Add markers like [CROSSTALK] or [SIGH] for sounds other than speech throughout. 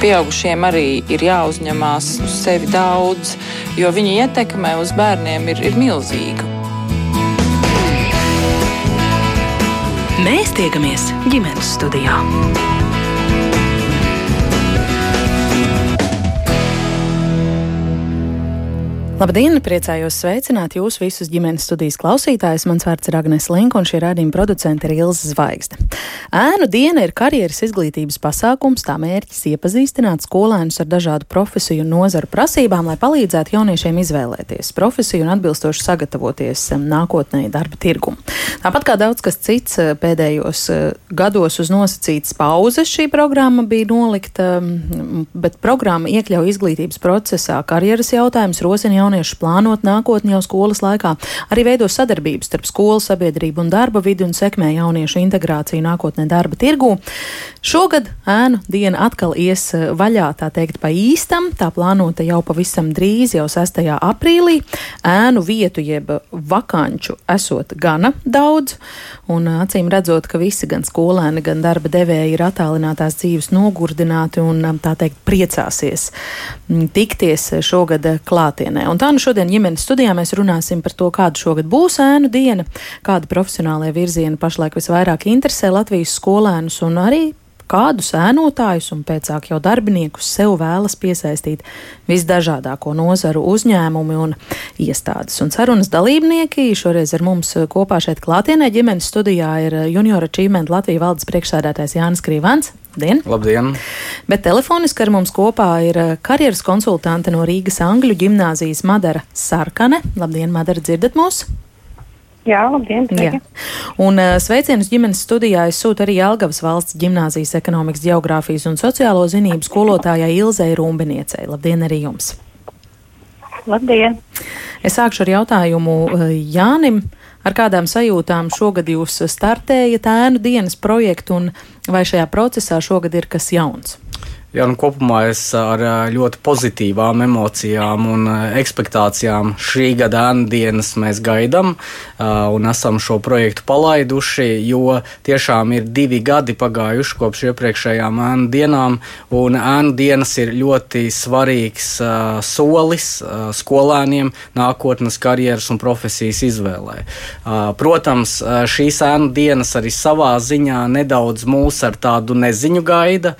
pieaugušiem arī ir jāuzņemās uz sevi daudz, jo viņa ietekme uz bērniem ir, ir milzīga. Mēs tiekamies ģimenes studijā. Labdien! Priecājos sveicināt jūs visus ģimenes studijas klausītājus. Mans vārds ir Agnēs Linka, un šī radījuma producente ir Ilza Zvaigzne. Ēnu diena ir karjeras izglītības pasākums, tā mērķis iepazīstināt skolēnus ar dažādu profesiju un nozaru prasībām, lai palīdzētu jauniešiem izvēlēties profesiju un atbilstoši sagatavoties nākotnē darba tirgumu. Tāpat kā daudz kas cits eh, pēdējos eh, gados uz nosacītas pauzes šī programma bija nolikta, bet programma iekļauj izglītības procesā karjeras jautājumus, rosina jauniešu jaunieši plānot nākotni jau skolas laikā, arī veido sadarbības starp skolu sabiedrību un darba vidi un sekmē jauniešu integrāciju nākotnē darba tirgū. Šogad ēnu diena atkal ies eh, vaļā, tā teikt, pa īstam, tā plānota jau pavisam drīz, jau 6. aprīlī. Ēnu vietu jeb vakanču esot gana daudz, un eh, acīm redzot, ka visi gan skolēni, gan darba devēji ir attālinātās dzīves nogurdināti un, eh, tā teikt, priecāsies tikties šogad klātienē. Un tā nu šodien ģimenes studijā mēs runāsim par to, kāda šogad būs ēnu diena, kāda profesionālajā virziena pašlaik visvairāk interesē Latvijas skolēnus un arī kādus ēnotājus un pēcāk jau darbiniekus sev vēlas piesaistīt visdažādāko nozaru uzņēmumi un iestādes. Un sarunas dalībnieki šoreiz ar mums kopā šeit klātienē ģimenes studijā ir Junior Achievement Latvijas valdes priekšsēdētājs Jānis Krīvans. Labdien! Labdien! Bet telefoniski ar mums kopā ir karjeras konsultante no Rīgas Angļu ģimnāzijas Madara Sarkane. Labdien, Madara, dzirdat mūs? Jā, labdien! Jā. Un uh, sveicienus ģimenes studijā es sūtu arī Jelgavas valsts ģimnāzijas ekonomikas, geogrāfijas un sociālo zinību skolotājai Ilzei Rumbiniecei. Labdien arī jums! Labdien! Es sākšu ar jautājumu uh, Jānim. Ar kādām sajūtām šogad jūs startējat ēnu dienas projektu un vai šajā procesā šogad ir kas jauns? Jā, nu, kopumā es ar ļoti pozitīvām emocijām un expectācijām šī gada dienas mēs gaidām un esam šo projektu palaiduši, jo tiešām ir divi gadi pagājuši kopš iepriekšējām ēnu dienām, un ēnu dienas ir ļoti svarīgs solis skolēniem nākotnes karjeras un profesijas izvēlē. Protams, šīs ēnu dienas arī savā ziņā nedaudz mūs ar tādu neziņu gaida,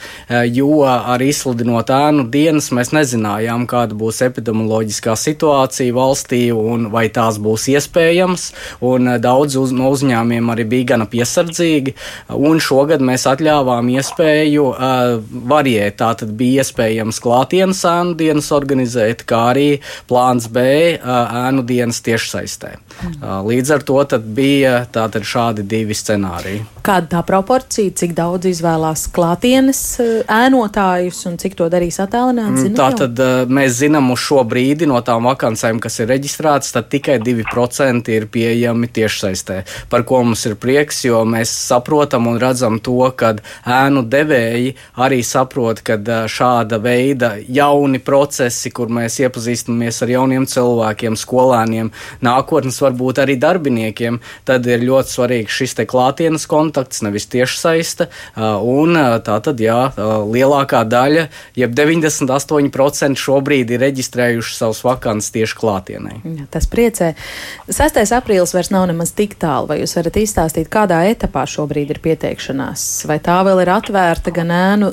jo ar izsludinot ēnu dienas, mēs nezinājām, kāda būs epidemioloģiskā situācija valstī un vai tās būs iespējamas. Eh, daudz uz, no uzņēmumiem arī bija gana piesardzīgi. Un šogad mēs atļāvām iespēju uh, variēt. Tātad bija iespējams klātienes ēnu dienas organizēt, kā arī plāns B uh, ēnu dienas tiešsaistē. Līdz ar to bija tātad šādi divi scenāriji. Kāda tā proporcija, cik daudz izvēlās klātienes ēnotāju? strādājus un cik to darīs attēlināti? Mm, tā tad mēs zinām uz šo brīdi no tām vakancēm, kas ir reģistrētas, tad tikai 2% ir pieejami tiešsaistē. Par ko mums ir prieks, jo mēs saprotam un redzam to, ka ēnu devēji arī saprot, ka šāda veida jauni procesi, kur mēs iepazīstamies ar jauniem cilvēkiem, skolēniem, nākotnes varbūt arī darbiniekiem, tad ir ļoti svarīgs šis te klātienes kontakts, nevis tiešsaiste. Un tā tad, jā, lielākā daļa, jeb 98% šobrīd ir reģistrējuši savus vakances tieši klātienē. Jā, tas priecē. 6. aprīlis vairs nav nemaz tik tālu, vai jūs varat izstāstīt, kādā etapā šobrīd ir pieteikšanās? Vai tā vēl ir atvērta gan ēnu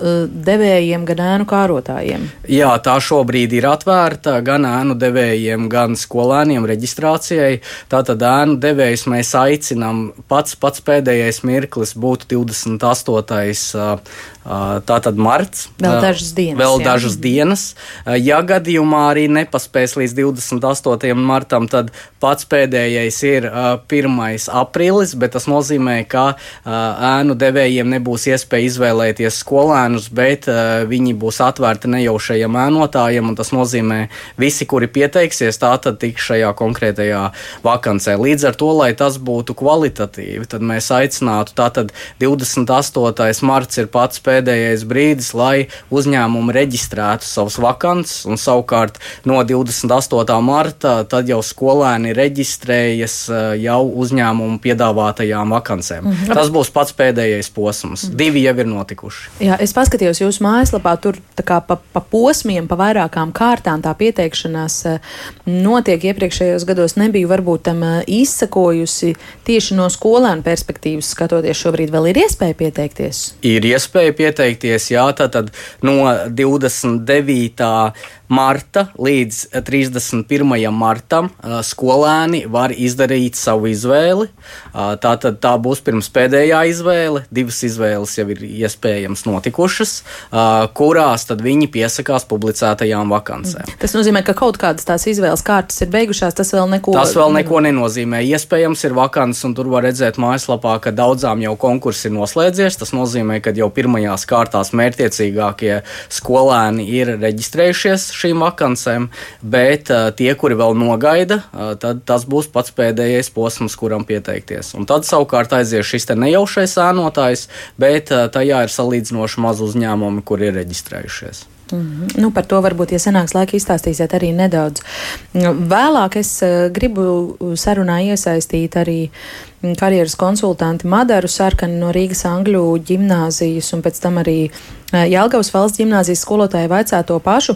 devējiem, gan ēnu kārotājiem? Jā, tā šobrīd ir atvērta gan ēnu devējiem, gan skolēniem reģistrācijai. Tātad ēnu devējus mēs aicinām pats, pats pēdējais mirklis būtu 28. Tātad marts. Vēl dažas dienas. Vēl jā. dažas dienas. Ja gadījumā arī nepaspēs līdz 28. martam, tad pats pēdējais ir 1. aprīlis, bet tas nozīmē, ka ēnu devējiem nebūs iespēja izvēlēties skolēnus, bet viņi būs atvērti nejaušajiem ēnotājiem, un tas nozīmē, visi, kuri pieteiksies, tātad tiks šajā konkrētajā vakancē. Līdz ar to, lai tas būtu kvalitatīvi, tad mēs aicinātu, tātad 28. marts ir pats pēdējais pēdējais brīdis, lai uzņēmumi reģistrētu savus vakances, un savukārt no 28. marta tad jau skolēni reģistrējas jau uzņēmumu piedāvātajām vakancēm. Mm -hmm. Tas būs pats pēdējais posms. Mm -hmm. Divi jau ir notikuši. Jā, es paskatījos jūsu mājaslapā, tur kā pa, pa posmiem, pa vairākām kārtām tā pieteikšanās notiek. Iepriekšējos gados nebiju varbūt tam izsakojusi tieši no skolēnu perspektīvas skatoties. Šobrīd vēl ir iespēja pieteikties? Ir iespēja pieteikties, jā, tad no 29 marta līdz 31. Eh, martam skolēni var izdarīt savu izvēli. Tā tad tā būs pirms pēdējā izvēle. Divas izvēles jau ir iespējams notikušas, kurās tad viņi piesakās publicētajām vakancēm. Tas nozīmē, ka kaut kādas tās izvēles kārtas ir beigušās, tas vēl neko, tas vēl neko nenozīmē. Iespējams, ir vakants, un tur var redzēt mājaslapā, ka daudzām jau konkursi ir noslēdzies. Tas nozīmē, ka jau pirmajās kārtās mērķiecīgākie skolēni ir reģistrējušies šīm vakancēm, bet uh, tie, kuri vēl nogaida, uh, tad tas būs pats pēdējais posms, kuram pieteikties. Un tad savukārt aizies šis nejaušais ēnotājs, bet uh, tajā ir salīdzinoši maz uzņēmumi, kuri ir reģistrējušies. Mm -hmm. nu, par to varbūt, ja sanāks laika, izstāstīsiet arī nedaudz. Vēlāk es gribu sarunā iesaistīt arī karjeras konsultanti Madaru Sarkani no Rīgas Angļu ģimnāzijas un pēc tam arī Jelgavas valsts ģimnāzijas skolotāju vaicā to pašu.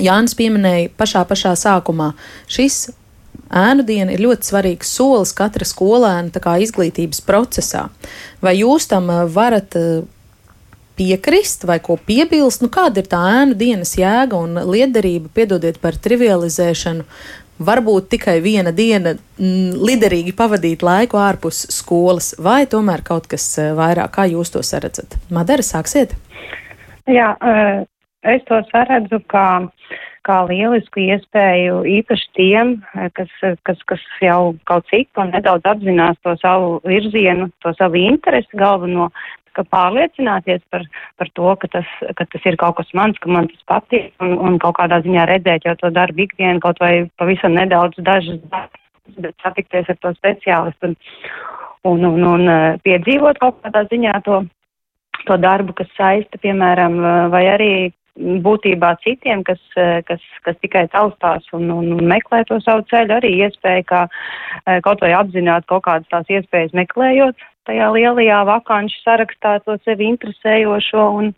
Jānis pieminēja pašā pašā sākumā. Šis ēnu diena ir ļoti svarīgs solis katra skolēna izglītības procesā. Vai jūs tam eh, varat eh, piekrist vai ko piebilst? Nu, kāda ir tā ēnu dienas jēga un liederība, piedodiet par trivializēšanu? Varbūt tikai viena diena mm, liderīgi pavadīt laiku ārpus skolas, vai tomēr kaut kas eh, vairāk, kā jūs to redzat? Madara, sāksiet! Jā, Es to saredzu kā, kā lielisku iespēju īpaši tiem, kas, kas, kas jau kaut cik un nedaudz apzinās to savu virzienu, to savu interesi galveno, ka pārliecināties par, par to, ka tas, ka tas ir kaut kas mans, ka man tas patīk un, un kaut kādā ziņā redzēt jau to darbu ikdienu, kaut vai pavisam nedaudz dažas bet satikties ar to speciālistu un, un, un, un piedzīvot kaut kādā ziņā to to darbu, kas saista, piemēram, vai arī būtībā citiem, kas, eh, kas, kas tikai taustās un, un meklē to savu ceļu, arī iespēja, kā eh, kaut vai apzināt kaut kādas tās iespējas meklējot tajā lielajā vakanšu sarakstā to sevi interesējošo un,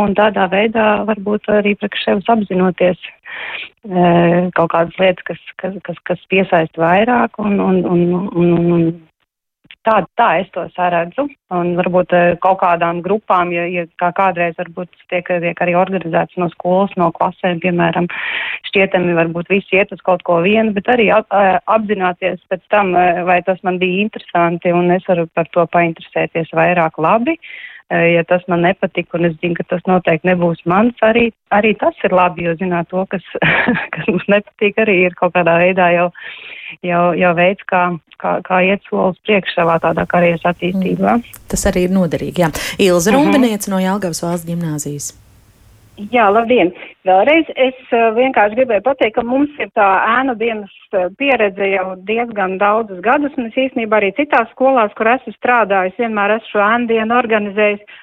un tādā veidā varbūt arī priekš sevis apzinoties e, kaut kādas lietas, kas, kas, kas, kas piesaist vairāk un, un, un, un, un Tā, tā es to saredzu. Un varbūt eh, kaut kādām grupām, ja, ja kā kādreiz varbūt tiek, tiek arī organizēts no skolas, no klasēm, piemēram, šķietami varbūt visi iet uz kaut ko vienu, bet arī ap, apzināties pēc tam, eh, vai tas man bija interesanti un es varu par to painteresēties vairāk labi. Ja tas man nepatika un es zinu, ka tas noteikti nebūs mans, arī, arī tas ir labi, jo zināt to, kas, [LAUGHS] kas mums nepatīk, arī ir kaut kādā veidā jau jau, jau veids, kā, kā, kā iet solis priekš savā tādā karjeras attīstībā. Mm. Tas arī ir noderīgi, jā. Ilza uh mhm. -huh. Rumbeniec no Jelgavas valsts ģimnāzijas. Jā, labdien! Vēlreiz es uh, vienkārši gribēju pateikt, ka mums ir tā ēnu dienas uh, pieredze jau diezgan daudzus gadus, un es īstenībā arī citās skolās, kur esmu strādājis, vienmēr esmu šo ēnu dienu organizējis.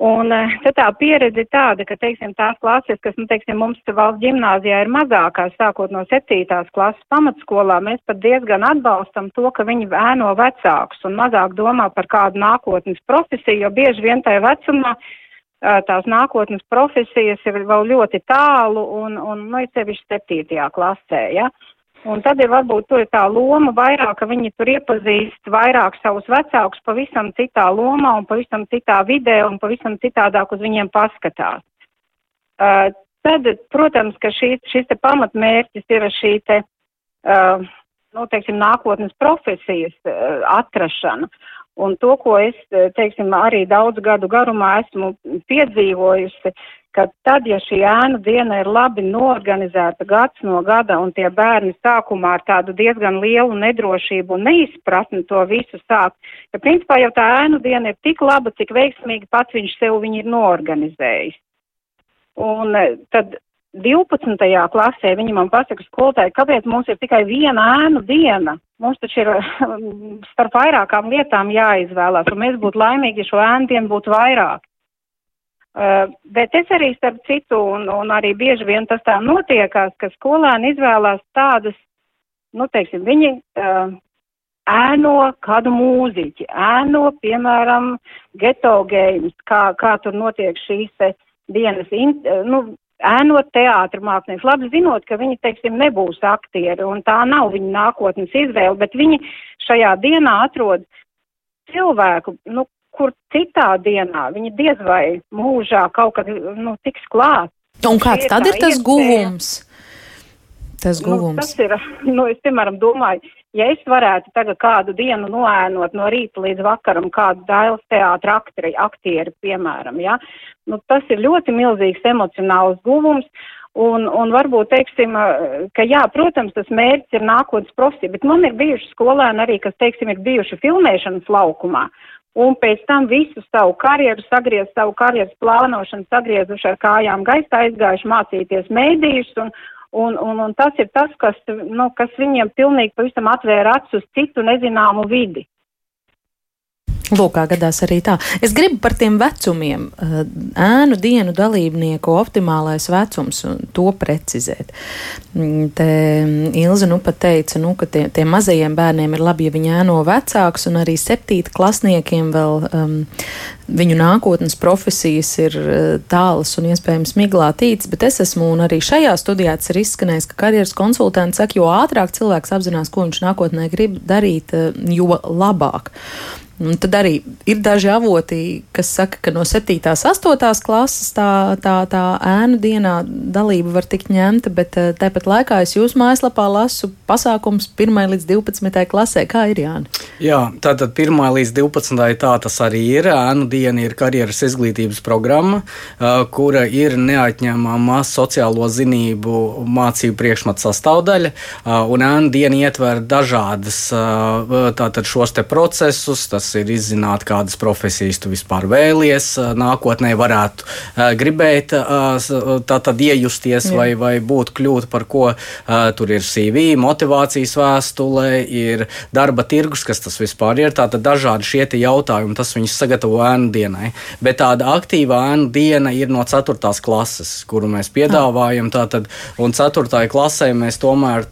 Un eh, te tā pieredze ir tāda, ka, teiksim, tās klases, kas, nu, teiksim, mums valsts ģimnāzijā ir mazākās, sākot no septītās klases pamatskolā, mēs pat diezgan atbalstam to, ka viņi ēno vecākus un mazāk domā par kādu nākotnes profesiju, jo bieži vien tajā vecumā eh, tās nākotnes profesijas ir vēl ļoti tālu un, un nu, ir sevišķi septītajā klasē, ja. Un tad ir varbūt tur tā loma vairāk, ka viņi tur iepazīst vairāk savus vecākus pavisam citā lomā un pavisam citā vidē un pavisam citādāk uz viņiem paskatās. Uh, tad, protams, ka šī, šis te pamatmērķis ir šī te, uh, nu, teiksim, nākotnes profesijas uh, atrašana. Un to, ko es, teiksim, arī daudz gadu garumā esmu piedzīvojusi, ka tad, ja šī ēnu diena ir labi norganizēta gads no gada un tie bērni sākumā ar tādu diezgan lielu nedrošību un neizpratni to visu sāk, ka principā jau tā ēnu diena ir tik laba, cik veiksmīgi pats viņš sev viņu ir norganizējis. Un eh, tad 12. klasē viņi man pasaka skolotāji, kāpēc mums ir tikai viena ēnu diena. Mums taču ir [LAUGHS] starp vairākām lietām jāizvēlās, un mēs būtu laimīgi, ja šo ēnu dienu būtu vairāk. Uh, bet es arī starp citu, un, un arī bieži vien tas tā notiekās, ka skolēni izvēlās tādas, nu, teiksim, viņi uh, ēno kādu mūziķi, ēno, piemēram, geto games, kā, kā tur notiek šīs te dienas, in, nu, ēnot teātru mākslinieks, labi zinot, ka viņi, teiksim, nebūs aktieri, un tā nav viņa nākotnes izvēle, bet viņi šajā dienā atrod cilvēku, nu, kur citā dienā viņi diez vai mūžā kaut kad, nu, tiks klāt. Un kāds tad ir tas iespēja. guvums? Tas guvums. Nu, tas ir, nu, es, piemēram, domāju, ja es varētu tagad kādu dienu noēnot no rīta līdz vakaram kādu dailes teātra akteri, aktieri, piemēram, ja, nu, tas ir ļoti milzīgs emocionāls guvums. Un, un varbūt teiksim, ka jā, protams, tas mērķis ir nākotnes profesija, bet man ir bijuši skolēni arī, kas, teiksim, ir bijuši filmēšanas laukumā. Un pēc tam visu savu karjeru sagriez, savu karjeras plānošanu sagriezuši ar kājām gaisā, aizgājuši mācīties mēdījus un, Un, un, un tas ir tas, kas, nu, kas viņiem pilnīgi pavisam atvēra acis uz citu nezināmu vidi. Lūk, kā gadās arī tā. Es gribu par tiem vecumiem, eh, ēnu dienu dalībnieku optimālais vecums un to precizēt. Mm, te Ilza nu pat teica, nu, ka tie, tiem mazajiem bērniem ir labi, ja viņi ēno vecāks, un arī septīta klasniekiem vēl um, viņu nākotnes profesijas ir eh, tālas un iespējams miglātītas, bet es esmu un arī šajā studijā tas ir izskanējis, ka karjeras konsultanti saka, jo ātrāk cilvēks apzinās, ko viņš nākotnē grib darīt, eh, jo labāk. Un tad arī ir daži avoti, kas saka, ka no 7. un 8. klases tā, tā, tā ēnu dienā dalība var tikt ņemta, bet eh, tāpat laikā es jūsu mājaslapā lasu pasākums 1. līdz 12. klasē. Kā ir Jāni? Jā, tātad 1. līdz 12. tā tas arī ir. Ēnu diena ir karjeras izglītības programma, eh, kura ir neatņemama sociālo zinību mācību priekšmetu sastāvdaļa. Eh, un ēnu diena ietver dažādas tātad šos te procesus. Tas ir izzināt, kādas profesijas tu vispār vēlies, nākotnē varētu gribēt tātad iejusties Jā. vai, vai būt kļūt par ko. Tur ir CV, motivācijas vēstule, ir darba tirgus, kas tas vispār ir. Tātad dažādi šie jautājumi, tas viņus sagatavo ēnu dienai. Bet tāda aktīva ēnu diena ir no 4. klases, kuru mēs piedāvājam. Tātad, un 4. klasē mēs tomēr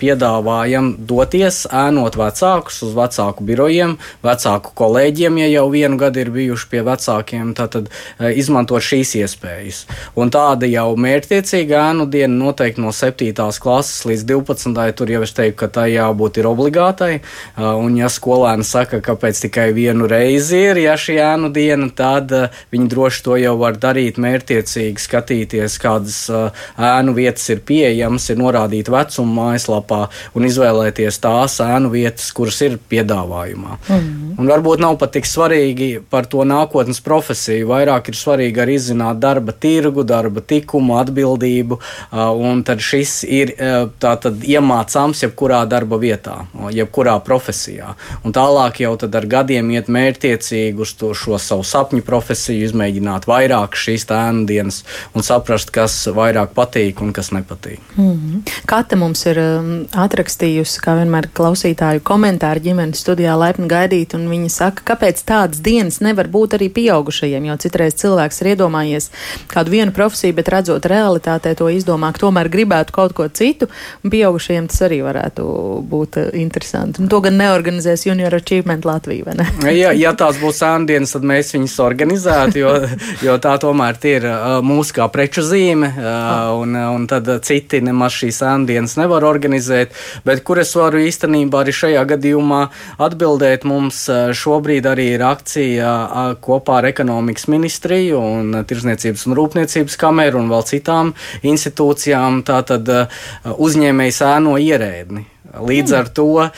piedāvājam doties ēnot vecākus uz vecāku birojiem, vecāku vecāku kolēģiem, ja jau vienu gadu ir bijuši pie vecākiem, tad eh, izmantot šīs iespējas. Un tāda jau mērķtiecīga ēnu diena noteikti no 7. klases līdz 12. tur jau es teiktu, ka tā jābūt ir obligātai. Eh, un ja skolēni saka, kāpēc tikai vienu reizi ir ja šī ēnu diena, tad eh, viņi droši to jau var darīt mērķtiecīgi, skatīties, kādas ēnu vietas ir pieejamas, ir norādīta vecuma mājaslapā un izvēlēties tās ēnu vietas, kuras ir piedāvājumā. Mm -hmm. Un varbūt nav pat tik svarīgi par to nākotnes profesiju. Vairāk ir svarīgi arī izzināt darba tirgu, darba likumu, atbildību. Un tad šis ir tātad iemācāms jebkurā darba vietā, jebkurā profesijā. Un tālāk jau ar gadiem iet mērķtiecīgi uz to, šo savu sapņu profesiju, izmēģināt vairāk šīs tēnu dienas un saprast, kas vairāk patīk un kas nepatīk. Mm -hmm. Kata mums ir atrakstījusi, kā vienmēr, klausītāju komentāru ģimenes studijā laipni gaidīt. Viņa saka, kāpēc tādas dienas nevar būt arī pieaugušajiem, jo citreiz cilvēks ir iedomājies kādu vienu profesiju, bet redzot realitātē to izdomā, ka tomēr gribētu kaut ko citu, un pieaugušajiem tas arī varētu būt uh, interesanti. Un to gan neorganizēs Junior Achievement Latvija, vai ne? [LAUGHS] ja, ja tās būs sēndienas, tad mēs viņus organizētu, jo, jo tā tomēr ir uh, mūsu kā preču zīme, uh, un, un tad citi nemaz šīs sēndienas nevar organizēt, bet kur es varu īstenībā arī šajā gadījumā atbildēt mums šobrīd arī ir akcija kopā ar ekonomikas ministriju un Tirzniecības un Rūpniecības kameru un vēl citām institūcijām. Tātad uzņēmējs ēno ierēdni. Līdz ar to uh,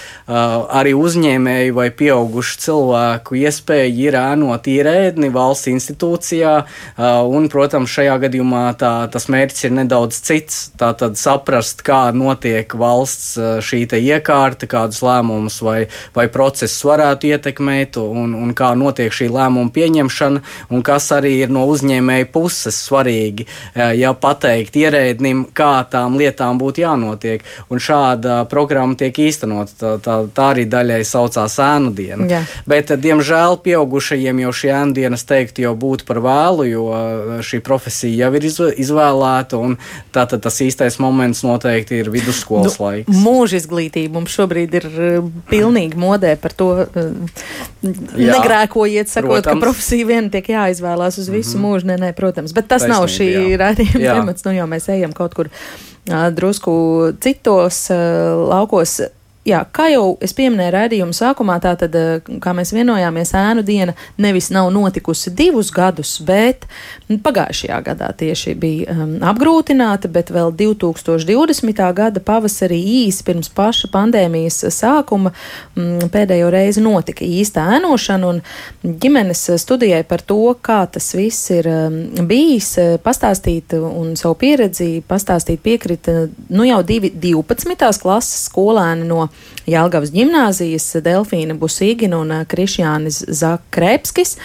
arī uzņēmēju vai pieaugušu cilvēku iespēja ir ēnot ierēdni valsts institūcijā, uh, un, protams, šajā gadījumā tā, tas mērķis ir nedaudz cits. Tātad saprast, kā notiek valsts uh, šī iekārta, kādus lēmumus vai, vai procesus varētu ietekmēt, un, un kā notiek šī lēmuma pieņemšana, un kas arī ir no uzņēmēja puses svarīgi, uh, ja pateikt ierēdnim, kā tām lietām būtu jānotiek. Un šāda programma programma tiek īstenota. Tā, tā, tā arī daļai saucās ēnu diena. Jā. Bet, diemžēl, pieaugušajiem jau šī ēnu dienas teikti jau būtu par vēlu, jo šī profesija jau ir izvēlēta. Tātad tas īstais moments noteikti ir vidusskolas nu, laiks. Mūža izglītība mums šobrīd ir pilnīgi modē par to. Jā, negrēkojiet, sakot, protams. ka profesija viena tiek jāizvēlās uz visu mm -hmm. mūžu. Nē, nē, protams, bet tas Taisnība, nav šī raidījuma temats. Nu jau mēs ejam kaut kur drusku citos laukos jā, kā jau es pieminēju raidījuma sākumā, tātad, eh, kā mēs vienojāmies, ēnu diena nevis nav notikusi divus gadus, bet pagājušajā gadā tieši bija um, apgrūtināta, bet vēl 2020. gada pavasarī īsi pirms paša pandēmijas sākuma um, pēdējo reizi notika īsta ēnošana, un ģimenes studijai par to, kā tas viss ir um, bijis, pastāstīt un savu pieredzi pastāstīt piekrita nu jau divi 12. klases skolēni no Jelgavas ģimnāzijas Delfīna Busīgina un Krišjānis Zakrēpskis.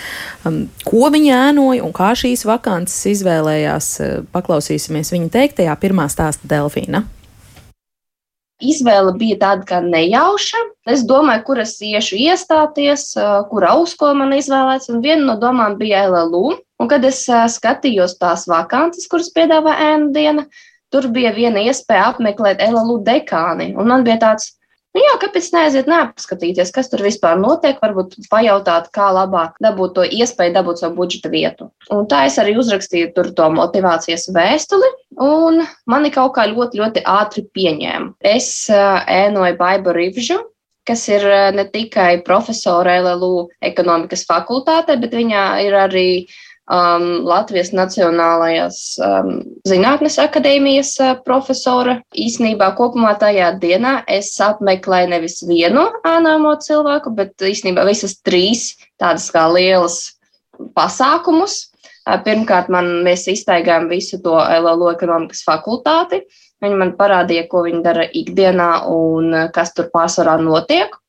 Um, ko viņi ēnoja un kā šīs vakances izvēlējās, paklausīsimies viņa teiktajā pirmā stāsta Delfīna izvēle bija tāda kā nejauša. Es domāju, kur es iešu iestāties, kura augstskola man izvēlēts, un viena no domām bija LLU. Un, kad es skatījos tās vakances, kuras piedāvā ēnu diena, tur bija viena iespēja apmeklēt LLU dekāni. Un man bija tāds, Nu, jā, kāpēc neaiziet, neapskatīties, kas tur vispār notiek, varbūt pajautāt, kā labāk dabūt to iespēju, dabūt savu budžeta vietu. Un tā es arī uzrakstīju tur to motivācijas vēstuli, un mani kaut kā ļoti, ļoti ātri pieņēma. Es ēnoju Baibu Rivžu, kas ir ne tikai profesora LLU ekonomikas fakultātē, bet viņa ir arī um, Latvijas Nacionālajās um, Zinātnes akadēmijas uh, profesora. Īsnībā kopumā tajā dienā es apmeklēju nevis vienu ānāmo cilvēku, bet īsnībā visas trīs tādas kā lielas pasākumus. Uh, pirmkārt, man, mēs iztaigājām visu to LLO ekonomikas fakultāti. Viņi man parādīja, ko viņi dara ikdienā un uh, kas tur pārsvarā notiek.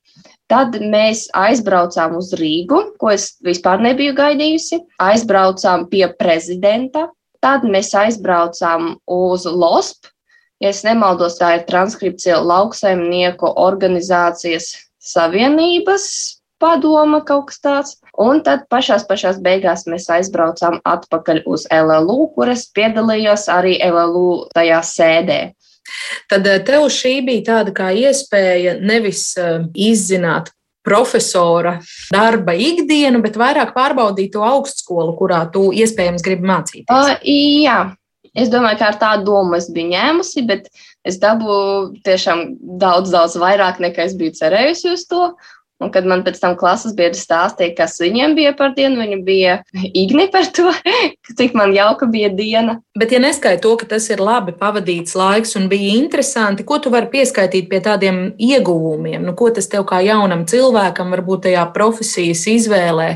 Tad mēs aizbraucām uz Rīgu, ko es vispār nebiju gaidījusi. Aizbraucām pie prezidenta, tad mēs aizbraucām uz LOSP. Ja es nemaldos, tā ir transkripcija lauksaimnieku organizācijas savienības padoma kaut kas tāds. Un tad pašās pašās beigās mēs aizbraucām atpakaļ uz LLU, kuras piedalījos arī LLU tajā sēdē. Tad eh, tev šī bija tāda kā iespēja nevis eh, izzināt profesora darba ikdienu, bet vairāk pārbaudīt to augstskolu, kurā tu iespējams gribi mācīties. Uh, jā, es domāju, ka ar tādu domu es biju ņēmusi, bet es dabūju tiešām daudz, daudz vairāk nekā es biju cerējusi uz to. Un, kad man pēc tam klases biedri stāstīja, kas viņiem bija par dienu, viņi bija [LAUGHS] igni par to, [LAUGHS] cik man jauka bija diena. Bet, ja neskaidro to, ka tas ir labi pavadīts laiks un bija interesanti, ko tu vari pieskaitīt pie tādiem ieguvumiem? Nu, ko tas tev kā jaunam cilvēkam, varbūt tajā profesijas izvēlē,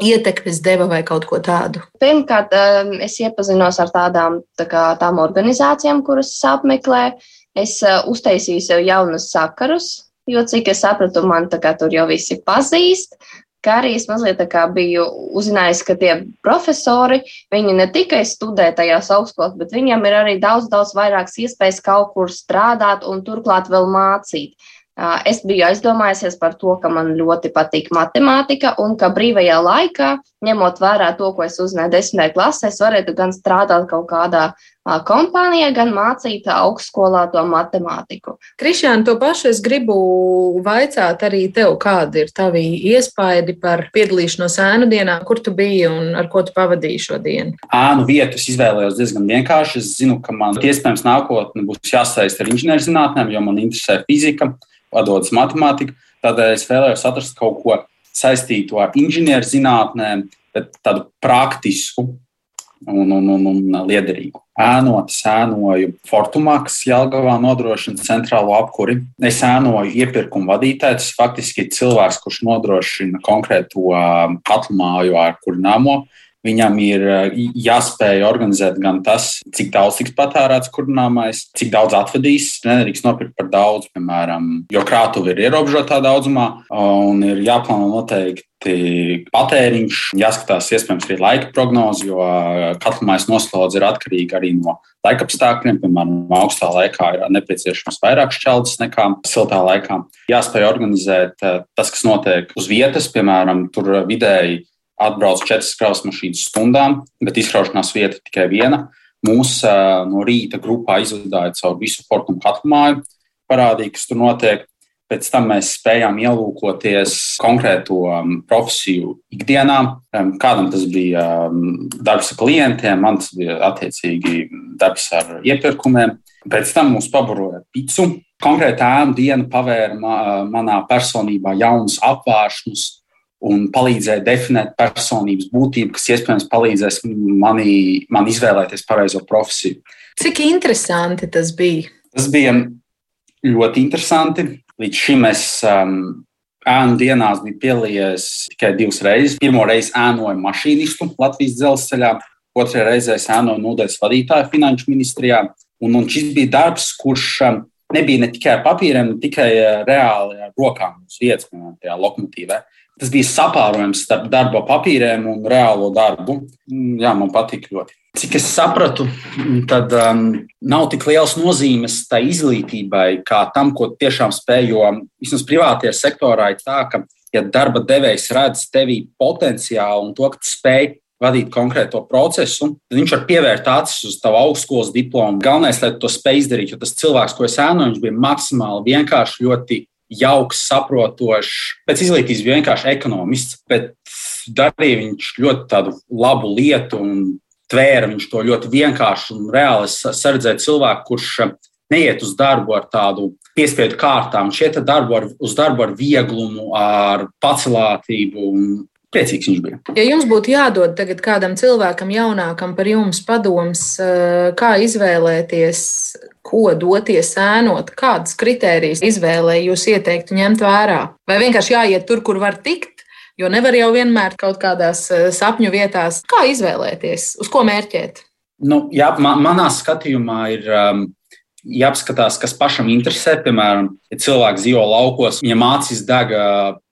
ietekmes deva vai kaut ko tādu? Pirmkārt, um, es iepazinos ar tādām tā kā, tām organizācijām, kuras apmeklē. Es uh, uztaisīju sev jaunus sakarus, jo cik es sapratu, man tur jau visi pazīst. Kā arī es mazliet biju uzzinājis, ka tie profesori, viņi ne tikai studē tajās augstskolās, bet viņiem ir arī daudz, daudz vairākas iespējas kaut kur strādāt un turklāt vēl mācīt. Es biju aizdomājusies par to, ka man ļoti patīk matemātika un ka brīvajā laikā, ņemot vērā to, ko es uzzināju desmitajā klasē, es varētu gan strādāt kaut kādā kompānijā, gan mācīt augstskolā to matemātiku. Krišāna, to pašu es gribu vaicāt arī tev, kāda ir tavi iespaidi par piedalīšanos ēnu dienā, kur tu biji un ar ko tu pavadīji šo dienu? Ēnu vietu es izvēlējos diezgan vienkārši. Es zinu, ka man iespējams nākotnē būs jāsaist ar inženierzinātnēm, jo man interesē fizika padodas matemātika. Tādēļ es vēlējos atrast kaut ko saistītu ar inženierzinātnēm, bet tādu praktisku un, un, un, un liederīgu. Ēnot, ēnoju Fortumaks, Jelgavā nodrošina centrālo apkuri. Es ēnoju iepirkumu vadītāju. Tas faktiski ir cilvēks, kurš nodrošina konkrēto katlu māju ar kurināmo. Viņam ir jāspēj organizēt gan tas, cik daudz tiks patērēts kurināmais, cik daudz atvedīs. Nedrīkst nopirkt par daudz, piemēram, jo krātuve ir ierobežotā daudzumā un ir jāplāno noteikti patēriņš, jāskatās, iespējams, arī laika prognoze, jo katlamais noslodze ir atkarīga arī no laika apstākļiem. Piemēram, augstā laikā ir nepieciešams vairāk šķeldes nekā siltā laikā. Jāspēj organizēt tas, kas notiek uz vietas, piemēram, tur vidēji atbrauc četras kravas mašīnas stundām, bet izkraušanās vieta tikai viena. Mūsu no rīta grupā izvadīja caur visu Fortumu katlu māju, parādīja, kas tur notiek. Pēc tam mēs spējām ielūkoties konkrēto um, profesiju ikdienā. Um, kādam tas bija um, darbs ar klientiem, man tas bija attiecīgi darbs ar iepirkumiem. Pēc tam mūs pabaroja picu. Konkrēta ēna diena pavēra manā personībā jaunus apvāršņus, un palīdzēja definēt personības būtību, kas iespējams palīdzēs manī, man izvēlēties pareizo profesiju. Cik interesanti tas bija? Tas bija ļoti interesanti. Līdz šim es um, ēnu dienās biju pielījies tikai divas reizes. Pirmo reizi ēnoju mašīnistu Latvijas dzelzceļā, otrajā reizē ēnoju nodaļas vadītāju finanšu ministrijā. Un, un šis bija darbs, kurš um, nebija ne tikai papīriem, ne tikai uh, reāli ar rokām uz vietas, piemēram, tajā lokomotīvā. Tas bija sapārojums starp darba papīriem un reālo darbu. Mm, jā, man patīk ļoti. Cik es sapratu, tad um, nav tik liels nozīmes tai izglītībai, kā tam, ko tiešām spēj. Jo vismaz privātajā sektorā ir tā, ka, ja darba devējs redz tevī potenciālu un to, ka tu spēj vadīt konkrēto procesu, tad viņš var pievērt acis uz tavu augstskolas diplomu. Galvenais, lai to spēj izdarīt, jo tas cilvēks, ko es ēnoju, viņš bija maksimāli vienkārši ļoti jauks, saprotošs. Pēc izglītības bija vienkārši ekonomists, bet darīja viņš ļoti labu lietu un tvēra viņš to ļoti vienkārši un reāli. Es redzēju cilvēku, kurš neiet uz darbu ar tādu piespiedu kārtām. Šie darbu ar, uz darbu ar vieglumu, ar pacelātību un priecīgs viņš bija. Ja jums būtu jādod tagad kādam cilvēkam jaunākam par jums padoms, eh, kā izvēlēties, ko doties ēnot, kādas kritērijas izvēlē jūs ieteiktu ņemt vērā? Vai vienkārši jāiet tur, kur var tikt? Jo nevar jau vienmēr kaut kādās eh, sapņu vietās. Kā izvēlēties, uz ko mērķēt? Nu, jā, man, manā skatījumā ir um, jāapskatās, kas pašam interesē. Piemēram, ja cilvēks dzīvo laukos, viņam acīs deg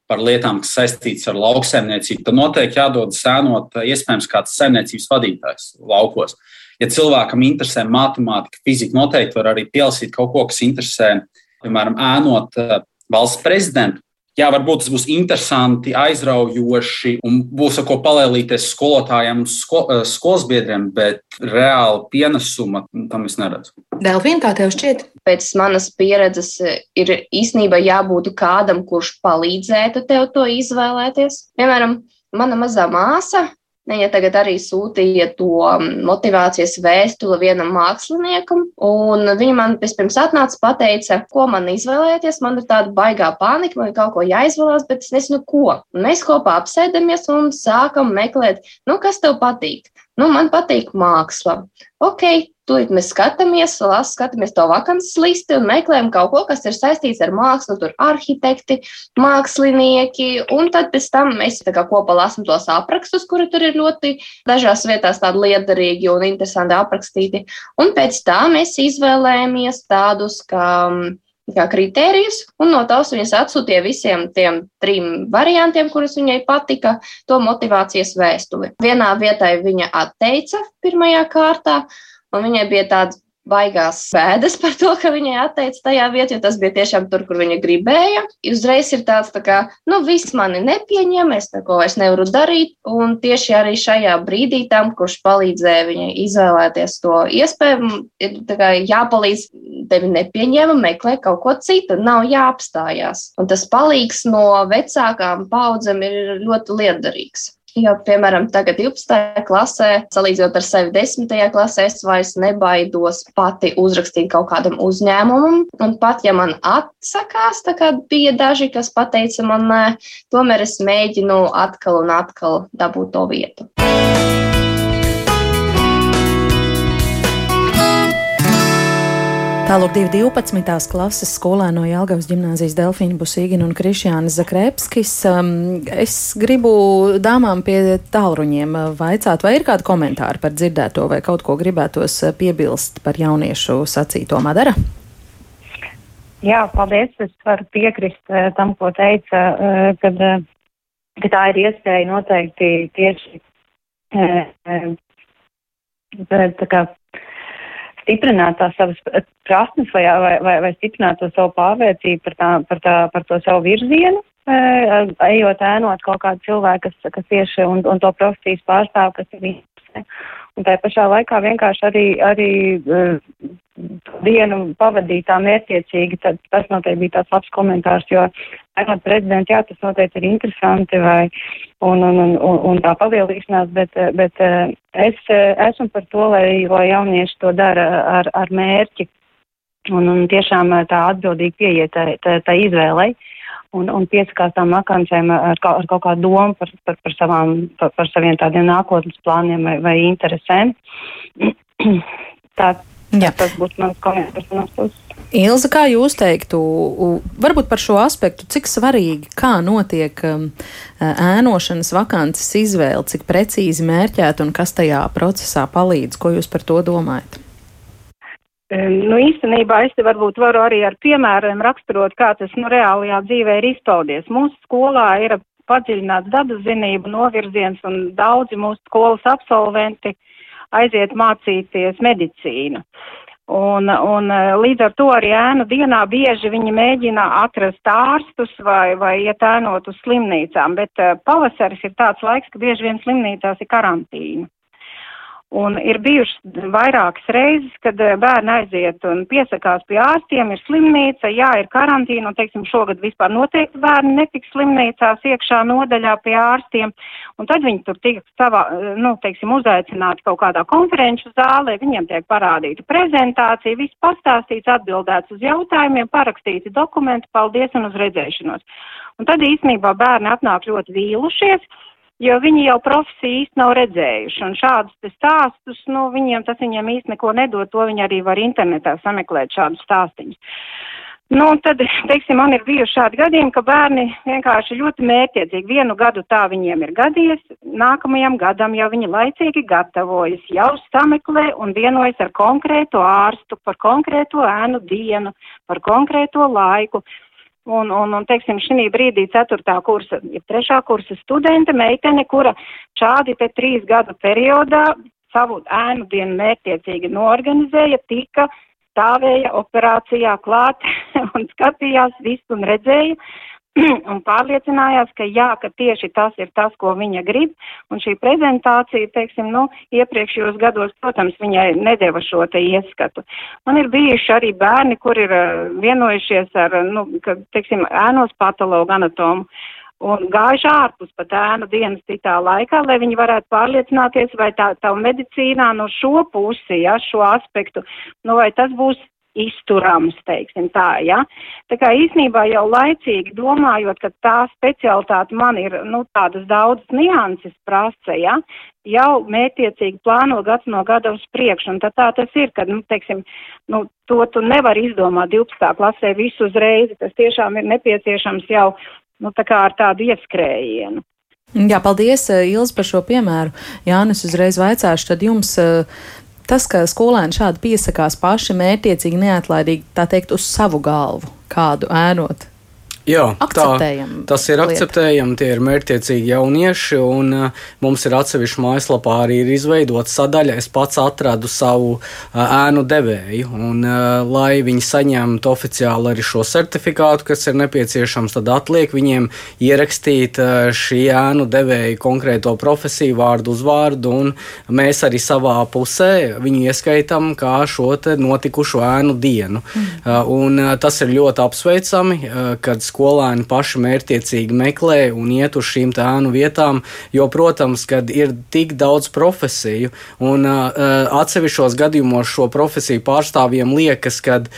par lietām, kas saistītas ar lauksaimniecību, tad noteikti jādod sēnot iespējams kāds saimniecības vadītājs laukos. Ja cilvēkam interesē matemātika, fizika, noteikti var arī pielasīt kaut ko, kas interesē, piemēram, ēnot valsts prezidentu jā, varbūt tas būs interesanti, aizraujoši un būs ar ko palēlīties skolotājiem un sko, eh, skolas biedriem, bet reāli pienesuma tam es neredzu. Delfīna, kā tev šķiet? Pēc manas pieredzes eh, ir īstenībā jābūt kādam, kurš palīdzētu tev to izvēlēties. Piemēram, mana mazā māsa Viņa tagad arī sūtīja to mm, motivācijas vēstuli vienam māksliniekam, un viņa man vispirms atnāca pateica, ko man izvēlēties. Man ir tāda baigā panika, man ir kaut ko jāizvēlās, bet es nezinu, ko. Un mēs kopā apsēdamies un sākam meklēt, nu, kas tev patīk. Nu, man patīk māksla. Ok, Tūlīt mēs skatāmies, lasu, skatāmies to vakances listi un meklējam kaut ko, kas ir saistīts ar mākslu, tur arhitekti, mākslinieki, un tad pēc tam mēs tā kopā lasam tos aprakstus, kuri tur ir ļoti dažās vietās tādi liederīgi un interesanti aprakstīti. Un pēc tam mēs izvēlējamies tādus, kā kā kritērijus, un no tās viņas atsūtīja visiem tiem trim variantiem, kurus viņai patika, to motivācijas vēstuli. Vienā vietā viņa atteica pirmajā kārtā, Un viņai bija tāds baigās bēdas par to, ka viņai atteica tajā vietā, jo tas bija tiešām tur, kur viņa gribēja. Uzreiz ir tāds, tā kā, nu, viss mani nepieņem, es neko vairs nevaru darīt. Un tieši arī šajā brīdī tam, kurš palīdzēja viņai izvēlēties to iespēju, ir kā, jāpalīdz tevi nepieņēma, meklē kaut ko citu, nav jāapstājās. Un tas palīgs no vecākām paudzēm ir ļoti liederīgs. Jo, piemēram, tagad 12. klasē, salīdzinot ar sevi 10. klasē, es vairs nebaidos pati uzrakstīt kaut kādam uzņēmumam. Un pat ja man atsakās, tā kā bija daži, kas teica man, nē, tomēr es mēģinu atkal un atkal dabūt to vietu. Tālāk 212. klases skolā no Jālgavas ģimnāzijas Delfīna Busīgina un Krišjānis Zakrēpskis. Um, es gribu dāmām pie tālruņiem vaicāt, vai ir kādi komentāri par dzirdēto vai kaut ko gribētos piebilst par jauniešu sacīto Madara? Jā, paldies. Es varu piekrist uh, tam, ko teica, uh, kad, uh, ka tā ir iespēja noteikti tieši uh, tā kā stiprināt tās savas prasmes vai, vai, vai, vai stiprināt to savu pārliecību par, tā, par, tā, par to savu virzienu, ejot ēnot kaut kādu cilvēku, kas, kas tieši un, un to profesijas pārstāv, kas ir interesē. Un tā pašā laikā vienkārši arī, arī uh, dienu pavadīt tā mērķiecīgi, tad tas noteikti bija tāds labs komentārs, jo ēnot prezidentu, jā, tas noteikti ir interesanti vai, un, un, un, un, un tā palielīšanās, bet, bet uh, es uh, esmu par to, lai, lai jaunieši to dara ar, ar mērķi un, un tiešām tā atbildīgi pieiet tā, tā, tā izvēlei. Un, un piesakās tām vakancēm ar, kā, ar kaut kādu domu par, par, par, savām, par, par saviem tādiem nākotnes plāniem vai, vai interesēm. [CLEARS THROAT] Tā, Jā. tas būtu mans komentārs no puses. Ilza, kā jūs teiktu, varbūt par šo aspektu, cik svarīgi, kā notiek um, ēnošanas vakances izvēle, cik precīzi mērķēt un kas tajā procesā palīdz, ko jūs par to domājat? Nu, īstenībā es te varbūt varu arī ar piemēriem raksturot, kā tas nu, reālajā dzīvē ir izpaudies. Mūsu skolā ir padziļināts dabas zinību novirziens un daudzi mūsu skolas absolventi aiziet mācīties medicīnu. Un, un līdz ar to arī ēnu dienā bieži viņi mēģina atrast ārstus vai, vai iet ēnot uz slimnīcām, bet pavasaris ir tāds laiks, ka bieži vien slimnīcās ir karantīna. Un ir bijušas vairākas reizes, kad eh, bērni aiziet un piesakās pie ārstiem, ir slimnīca, jā, ir karantīna, un, teiksim, šogad vispār noteikti bērni netiks slimnīcās iekšā nodaļā pie ārstiem, un tad viņi tur tiek savā, eh, nu, teiksim, uzaicināti kaut kādā konferenču zālē, viņiem tiek parādīta prezentācija, viss pastāstīts, atbildēts uz jautājumiem, parakstīti dokumenti, paldies un uz redzēšanos. Un tad īstenībā bērni atnāk ļoti vīlušies jo viņi jau profesiju īsti nav redzējuši. Un šādus stāstus, nu, viņiem tas viņiem īsti neko nedod, to viņi arī var internetā sameklēt šādus stāstiņus. Nu, tad, teiksim, man ir bijuši šādi gadījumi, ka bērni vienkārši ļoti mērķiecīgi vienu gadu tā viņiem ir gadies, nākamajam gadam jau viņi laicīgi gatavojas, jau sameklē un vienojas ar konkrēto ārstu par konkrēto ēnu dienu, par konkrēto laiku. Un, un, un teiksim, šī brīdī ceturtā kursa, ja trešā kursa studente, meitene, kura šādi te trīs gadu periodā savu ēnu dienu mērķiecīgi norganizēja, tika stāvēja operācijā klāt [LAUGHS] un skatījās visu un redzēja, [CLEARS THROAT] un pārliecinājās, ka jā, ka tieši tas ir tas, ko viņa grib, un šī prezentācija, teiksim, nu, iepriekšējos gados, protams, viņai nedēva šo te ieskatu. Man ir bijuši arī bērni, kur ir uh, vienojušies ar, nu, ka, teiksim, ēnos patologu anatomu, un gājuši ārpus pat ēnu dienas citā laikā, lai viņi varētu pārliecināties, vai tā, tā medicīnā no šo pusi, ja, šo aspektu, nu, vai tas būs izturams, teiksim tā, ja. Tā kā īsnībā jau laicīgi domājot, ka tā specialitāte man ir, nu, tādas daudzas nianses prasa, ja, jau mētiecīgi plāno gads no gada uz priekšu, un tad tā tas ir, kad, nu, teiksim, nu, to tu nevari izdomāt 12. klasē visu uzreiz, tas tiešām ir nepieciešams jau, nu, tā kā ar tādu ieskrējienu. Jā, paldies, Ilz, par šo piemēru. Jānis uzreiz vaicāšu, tad jums Tas, ka skolēni šādi piesakās paši mērķiecīgi, neatlaidīgi, tā teikt, uz savu galvu kādu ēnot, Jā, tā, tas ir akceptējami, tie ir mērķiecīgi jaunieši, un uh, mums ir atsevišķi mājaslapā arī ir izveidota sadaļa. Es pats atradu savu uh, ēnu devēju, un, uh, lai viņi saņemtu oficiāli arī šo certifikātu, kas ir nepieciešams, tad atliek viņiem ierakstīt šī ēnu devēja konkrēto profesiju, vārdu, uzvārdu, un mēs arī savā pusē viņu ieskaitām kā šo notikušo ēnu dienu. Mm. Un, tas ir ļoti apsveicami, kad skolēni paši mērķiecīgi meklē un iet uz šīm ēnu vietām, jo, protams, kad ir tik daudz profesiju un uh, atsevišķos gadījumos šo profesiju pārstāvjiem liekas, kad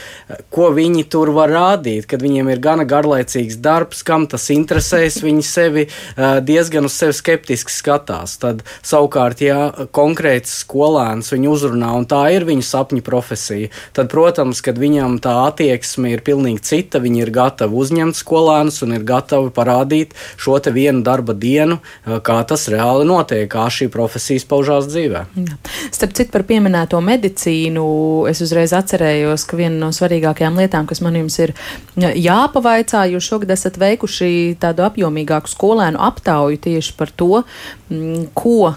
ko viņi tur var rādīt, kad viņiem ir gana garlaicīgs darbs, kam tas interesēs, viņi sevi uh, diezgan uz sevi skeptiski skatās. Tad savukārt, ja konkrēts skolēns viņu uzrunā un tā ir viņa sapņu profesija, tad, protams, kad viņam tā attieksme ir pilnīgi cita, viņi ir gatavi uzņemt skolēnus un ir gatavi parādīt šo vienu darba dienu, kā tas reāli notiek, kā šī profesija paužās dzīvē. Jā. Starp citu, par pieminēto medicīnu, es uzreiz atcerējos, ka viena no svarīgākajām lietām, kas man jums ir jāpavaicā, jūs šogad esat veikuši tādu apjomīgāku skolēnu aptauju tieši par to, ko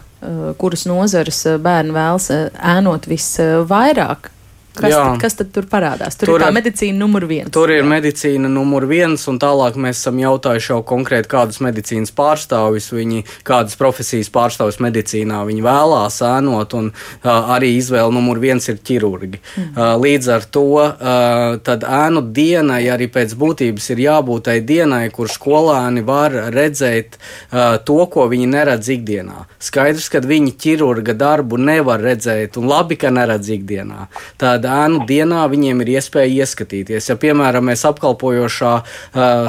kuras nozares bērni vēlas ēnot visvairāk. Kas, Jā. tad, kas tad tur parādās? Tur, tur ir tā medicīna numur viens. Tur ir medicīna numur viens, un tālāk mēs esam jautājuši jau konkrēti, kādus medicīnas pārstāvjus viņi, kādas profesijas pārstāvjus medicīnā viņi vēlās ēnot, un uh, arī izvēle numur viens ir ķirurgi. Mm. Uh, līdz ar to uh, tad ēnu dienai arī pēc būtības ir jābūt tai dienai, kur skolēni var redzēt uh, to, ko viņi neredz ikdienā. Skaidrs, ka viņi ķirurga darbu nevar redzēt, un labi, ka neredz ikdienā. Tad ēnu dienā viņiem ir iespēja ieskatīties. Ja, piemēram, mēs apkalpojošā uh,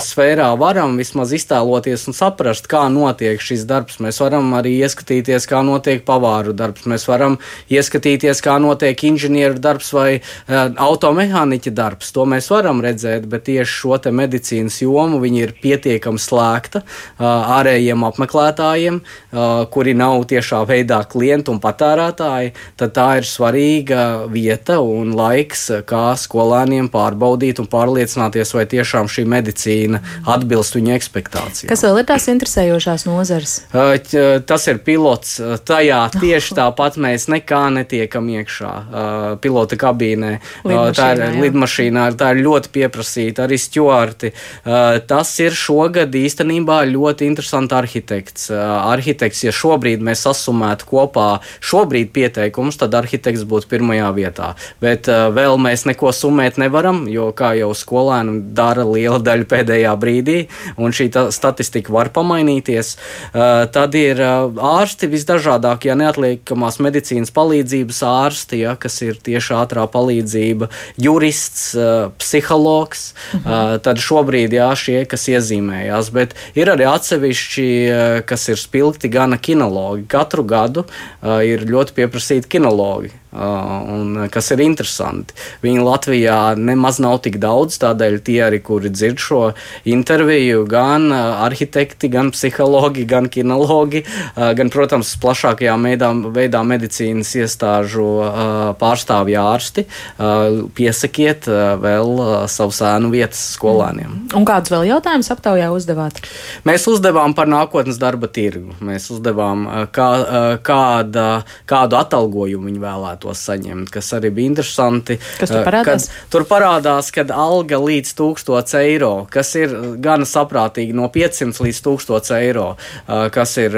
sfērā varam vismaz iztēloties un saprast, kā notiek šis darbs, mēs varam arī ieskatīties, kā notiek pavāru darbs, mēs varam ieskatīties, kā notiek inženieru darbs vai uh, automehāniķa darbs. To mēs varam redzēt, bet tieši šo medicīnas jomu viņi ir pietiekami slēgta uh, ārējiem apmeklētājiem, uh, kuri nav tiešā veidā klienti un patērētāji. Tad tā ir svarīga vieta un laiks, kā skolēniem pārbaudīt un pārliecināties, vai tiešām šī medicīna atbilst viņu expectācijām. Kas vēl ir tās interesējošās nozares? Tas ir pilots. Tajā [LAUGHS] tieši tāpat mēs nekā netiekam iekšā. Pilota kabīnē, tā ir lidmašīnā, tā ir ļoti pieprasīta, arī stjuarti. Tas ir šogad īstenībā ļoti interesants arhitekts. Arhitekts, ja šobrīd mēs sasumētu kopā šobrīd pieteikumus, tad arhitekts būtu pirmajā vietā bet uh, vēl mēs neko summēt nevaram, jo kā jau skolēni dara liela daļa pēdējā brīdī, un šī statistika var pamainīties. Uh, tad ir uh, ārsti visdažādākie, ja neatliekamās medicīnas palīdzības ārsti, ja, kas ir tieši ātrā palīdzība, jurists, psihologs. Mhm. Tad šobrīd jā, šie, kas iezīmējās, bet ir arī atsevišķi, kas ir spilgti gana kinologi. Katru gadu ir ļoti pieprasīti kinologi. Un, kas ir interesanti. Viņi Latvijā nemaz nav tik daudz, tādēļ tie arī, kuri dzird šo interviju, gan arhitekti, gan psihologi, gan kinologi, gan, protams, plašākajā veidā, veidā medicīnas iestāžu pārstāvji ārsti, piesakiet vēl savu sēnu vietas skolēniem. Un kādus vēl jautājumus aptaujā uzdevāt? Mēs uzdevām par nākotnes darba tirgu. Mēs uzdevām, kā, kāda, kādu atalgojumu viņi vēlētu vēlētos saņemt, kas arī bija interesanti. Kas tur parādās? Kad, tur parādās, ka alga līdz 1000 eiro, kas ir gana saprātīgi no 500 līdz 1000 eiro, kas ir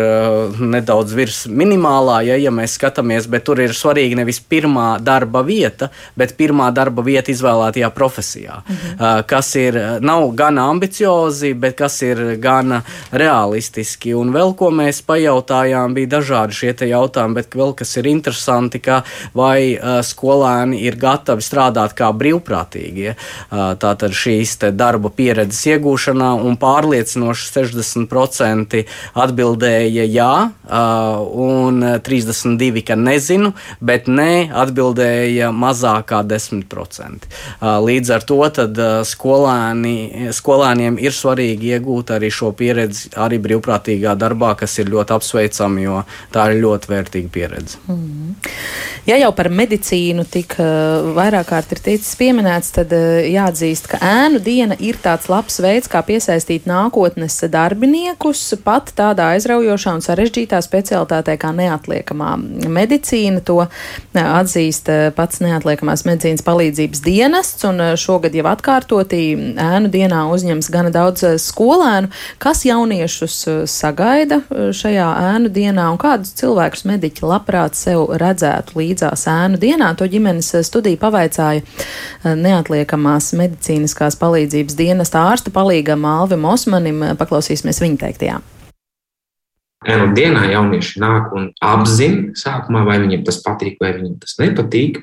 nedaudz virs minimālā, ja, ja mēs skatāmies, bet tur ir svarīgi nevis pirmā darba vieta, bet pirmā darba vieta izvēlētajā profesijā, mhm. kas ir nav gana ambiciozi, bet kas ir gana realistiski. Un vēl ko mēs pajautājām, bija dažādi šie jautājumi, bet vēl kas ir interesanti, ka vai uh, skolēni ir gatavi strādāt kā brīvprātīgie. Uh, tātad šīs darba pieredzes iegūšanā un pārliecinoši 60% atbildēja jā, uh, un 32% ka nezinu, bet nē, atbildēja mazāk kā 10%. Uh, līdz ar to tad, uh, skolēni, skolēniem ir svarīgi iegūt arī šo pieredzi arī brīvprātīgā darbā, kas ir ļoti apsveicami, jo tā ir ļoti vērtīga pieredze. Mm. Ja jau par medicīnu tik uh, vairāk kārt ir ticis pieminēts, tad uh, jāatzīst, ka ēnu diena ir tāds labs veids, kā piesaistīt nākotnes darbiniekus pat tādā aizraujošā un sarežģītā specialitātē kā neatliekamā medicīna. To uh, atzīst uh, pats neatliekamās medicīnas palīdzības dienests, un uh, šogad jau atkārtotī ēnu dienā uzņems gana daudz uh, skolēnu. Kas jauniešus uh, sagaida uh, šajā ēnu dienā un kādus cilvēkus mediķi labprāt sev redzētu līdzi? Līdzās ēnu dienā. To ģimenes studija pavaicāja neatliekamās medicīniskās palīdzības dienesta ārsta palīgam Alvim Osmanim. Paklausīsimies viņa teiktajā. Un dienā jaunieši nāk un apzina sākumā, vai viņiem tas patīk, vai viņiem tas nepatīk,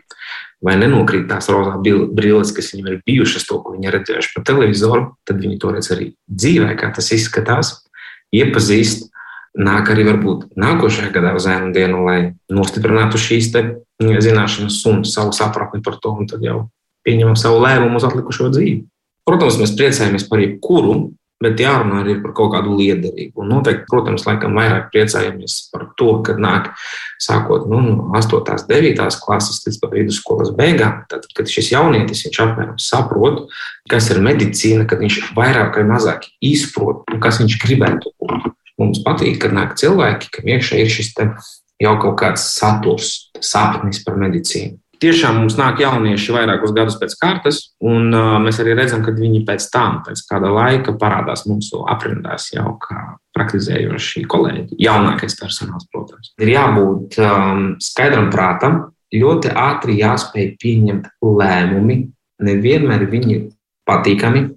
vai nenokrīt tās rozā brilles, kas viņiem ir bijušas, to, ko viņi ir redzējuši pa televizoru. Tad viņi to redz arī dzīvē, kā tas izskatās, iepazīst. Nāk arī varbūt nākošajā gadā uz ēnu dienu, lai nostiprinātu šīs zināšanas un savu sapratni par to, un tad jau pieņemam savu lēmumu uz atlikušo dzīvi. Protams, mēs priecājamies par jebkuru bet jārunā arī par kaut kādu liederīgu. Un noteikti, protams, laikam vairāk priecājamies par to, kad nāk sākot nu, no 8. un 9. klases līdz pat vidusskolas beigām. Tad, kad šis jaunietis apmēram saprot, kas ir medicīna, kad viņš vairāk vai mazāk izprot, kas viņš gribētu būt. Mums patīk, kad nāk cilvēki, kam iekšā ir šis jau kaut kāds saturs, sapnis par medicīnu tiešām mums nāk jaunieši vairākus gadus pēc kārtas, un uh, mēs arī redzam, ka viņi pēc tam, pēc kāda laika, parādās mūsu aprindās jau kā praktizējoši kolēģi. Jaunākais personāls, protams, ir jābūt um, skaidram prātam, ļoti ātri jāspēj pieņemt lēmumi. Nevienmēr viņi ir patīkami,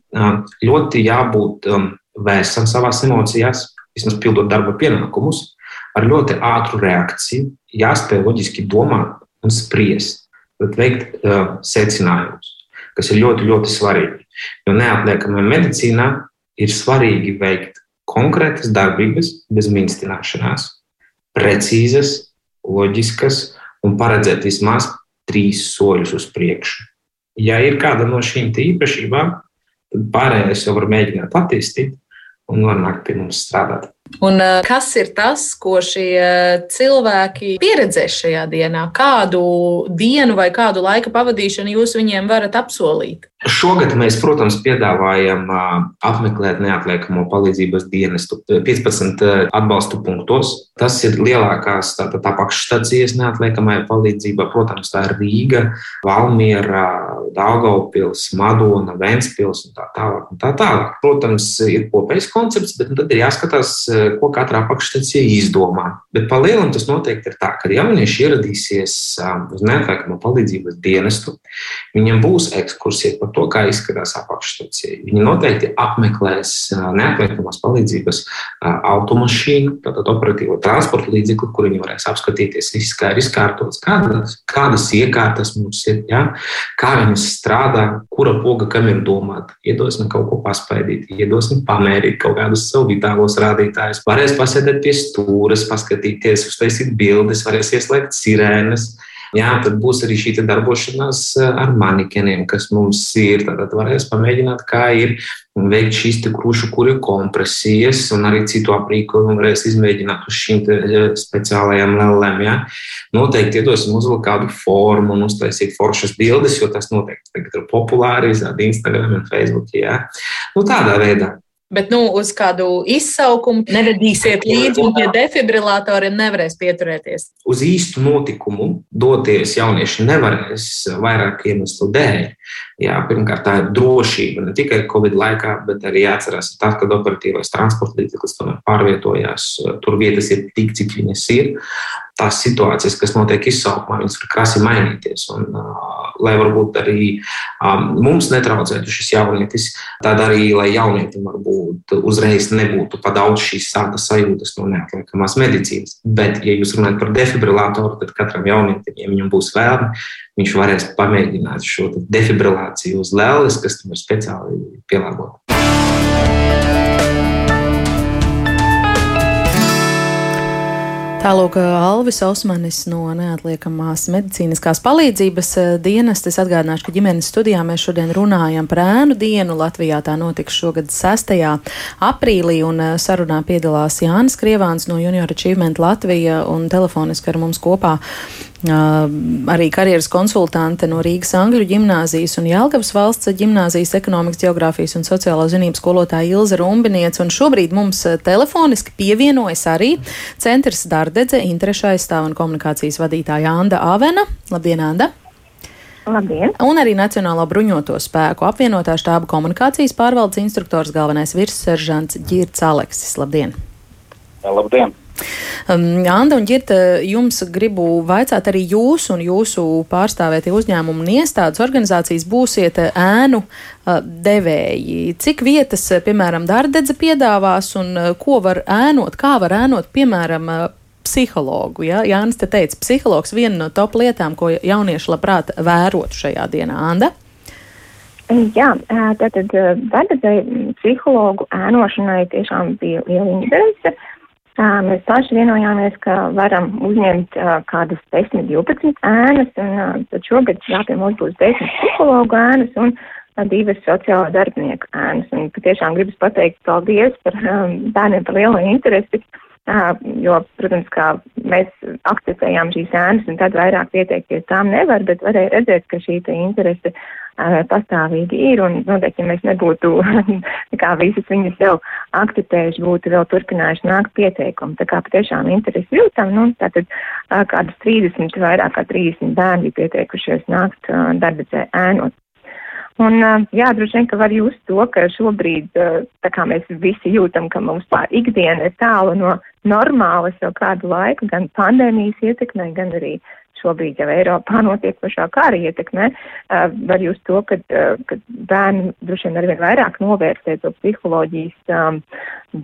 ļoti jābūt um, vēsam savās emocijās, vismaz pildot darba pienākumus, ar ļoti ātru reakciju, jāspēj loģiski domāt un spriest bet veikt uh, secinājumus, kas ir ļoti, ļoti svarīgi. Jo neatliekamā medicīnā ir svarīgi veikt konkrētas darbības bez minstināšanās, precīzas, loģiskas un paredzēt vismaz trīs soļus uz priekšu. Ja ir kāda no šīm īpašībām, tad pārējais jau var mēģināt attīstīt un nākt pie mums strādāt. Un kas ir tas, ko šie cilvēki pieredzēs šajā dienā? Kādu dienu vai kādu laika pavadīšanu jūs viņiem varat apsolīt? Šogad mēs, protams, piedāvājam apmeklēt neatliekamo palīdzības dienestu 15 atbalstu punktos. Tas ir lielākās tātad apakšstacijas neatliekamajā palīdzībā. Protams, tā ir Rīga, Valmiera, Daugavpils, Madona, Ventspils un tā tālāk. Un tā tālāk. Protams, ir kopējs koncepts, bet tad ir jāskatās, ko katra apakšstacija izdomā. Bet pa lielam tas noteikti ir tā, ka jaunieši ieradīsies uz neatliekamo palīdzības dienestu, viņiem būs ekskursija par to, kā izskatās apakšstacija. Viņi noteikti apmeklēs neatliekamās palīdzības automašīnu, tātad operatīvo transporta līdzekli, kur viņi varēs apskatīties, kā ir izkārtots, kādas, kādas iekārtas mums ir, ja? kā viņas strādā, kura poga kam ir domāta. Iedosim kaut ko paspaidīt, iedosim pamērīt kaut kādus savu vitālos rādītājus, varēs pasēdēt pie stūres, paskatīties, uztaisīt bildes, varēs ieslēgt sirēnas jā, tad būs arī šī darbošanās eh, ar manikeniem, kas mums ir. Tad varēs pamēģināt, kā ir veikt šīs krušu kuļu kompresijas un arī citu aprīkojumu varēs izmēģināt uz šīm eh, speciālajām lēlēm. Ja? Noteikti iedosim uzvilkt kādu formu un uztaisīt foršas bildes, jo tas noteikti ir populāri, iznāk Instagram un Facebook. Ja? Nu, tādā veidā. Bet nu, uz kādu izsaukumu nevedīsiet līdzi, un pie defibrilatoriem nevarēs pieturēties. Uz īstu notikumu doties jaunieši nevarēs vairāk iemeslu dēļ. Jā, pirmkārt, tā ir drošība ne tikai Covid laikā, bet arī jāatcerās, ka tad, kad operatīvais transporta līdzeklis pārvietojās, tur vietas ir tik, cik viņas ir tās situācijas, kas notiek izsaukumā, viņas var krasi mainīties. Un, uh, lai varbūt arī um, mums netraucētu šis jaunietis, tad arī, lai jaunietim varbūt uzreiz nebūtu pa daudz šīs sāta sajūtas no neatliekamās medicīnas. Bet, ja jūs runājat par defibrilatoru, tad katram jaunietim, ja viņam būs vēlme, viņš varēs pamēģināt šo defibrilāciju uz lēles, kas tam ir speciāli pielāgota. Tālūk, Alvis Osmanis no neatliekamās medicīniskās palīdzības eh, dienas. Es atgādināšu, ka ģimenes studijā mēs šodien runājam par ēnu dienu. Latvijā tā notiks šogad 6. aprīlī, un eh, sarunā piedalās Jānis Krievāns no Junior Achievement Latvija un telefoniski ar mums kopā arī karjeras konsultante no Rīgas Angļu ģimnāzijas un Jelgavas valsts ģimnāzijas ekonomikas, geogrāfijas un sociālo zinību skolotāja Ilza Rumbiniec. Un šobrīd mums telefoniski pievienojas arī centrs Dardedze, interešu aizstāv un komunikācijas vadītāja Anda Avena. Labdien, Anda! Labdien! Un arī Nacionālo bruņoto spēku apvienotā štāba komunikācijas pārvaldes instruktors galvenais virsseržants Girts Aleksis. Labdien! Labdien! Um, Anda un Girta, jums gribu vaicāt arī jūs un jūsu pārstāvētie uzņēmumu un iestādes organizācijas būsiet uh, ēnu uh, devēji. Cik vietas, uh, piemēram, Dārdedze piedāvās un uh, ko var ēnot, kā var ēnot, piemēram, uh, psihologu. Ja? Jānis te teica, psihologs viena no top lietām, ko jaunieši labprāt vērotu šajā dienā. Anda? Jā, tātad Dārdedzei psihologu ēnošanai tiešām bija liela interese. Mēs paši vienojāmies, ka varam uzņemt kādas 10, 12 ēnas, un tad šogad jā, pie mums būs 10 psihologu ēnas un divas sociāla darbinieku ēnas. Un patiešām gribas pateikt paldies par bērniem par lielo interesi, jo, protams, kā mēs akceptējām šīs ēnas un tad vairāk pieteikties tām nevar, bet varēja redzēt, ka šī interese pastāvīgi ir, un noteikti, ja mēs nebūtu [LAUGHS] kā visas viņas jau akceptējuši, būtu vēl turpinājuši nākt pieteikumi. Tā kā patiešām interesi jūtam, nu, tātad kādas 30, vairāk kā 30 bērni bija pieteikušies nākt darbicē ēnot. Un, jā, droši vien, ka var just to, ka šobrīd, tā kā mēs visi jūtam, ka mums tā ikdiena ir tālu no normālas jau kādu laiku, gan pandēmijas ietekmē, gan arī šobrīd jau Eiropā notiek pašā kara ietekmē, uh, var jūs to, ka, uh, ka bērni droši vien arvien vairāk novērtē to psiholoģijas um,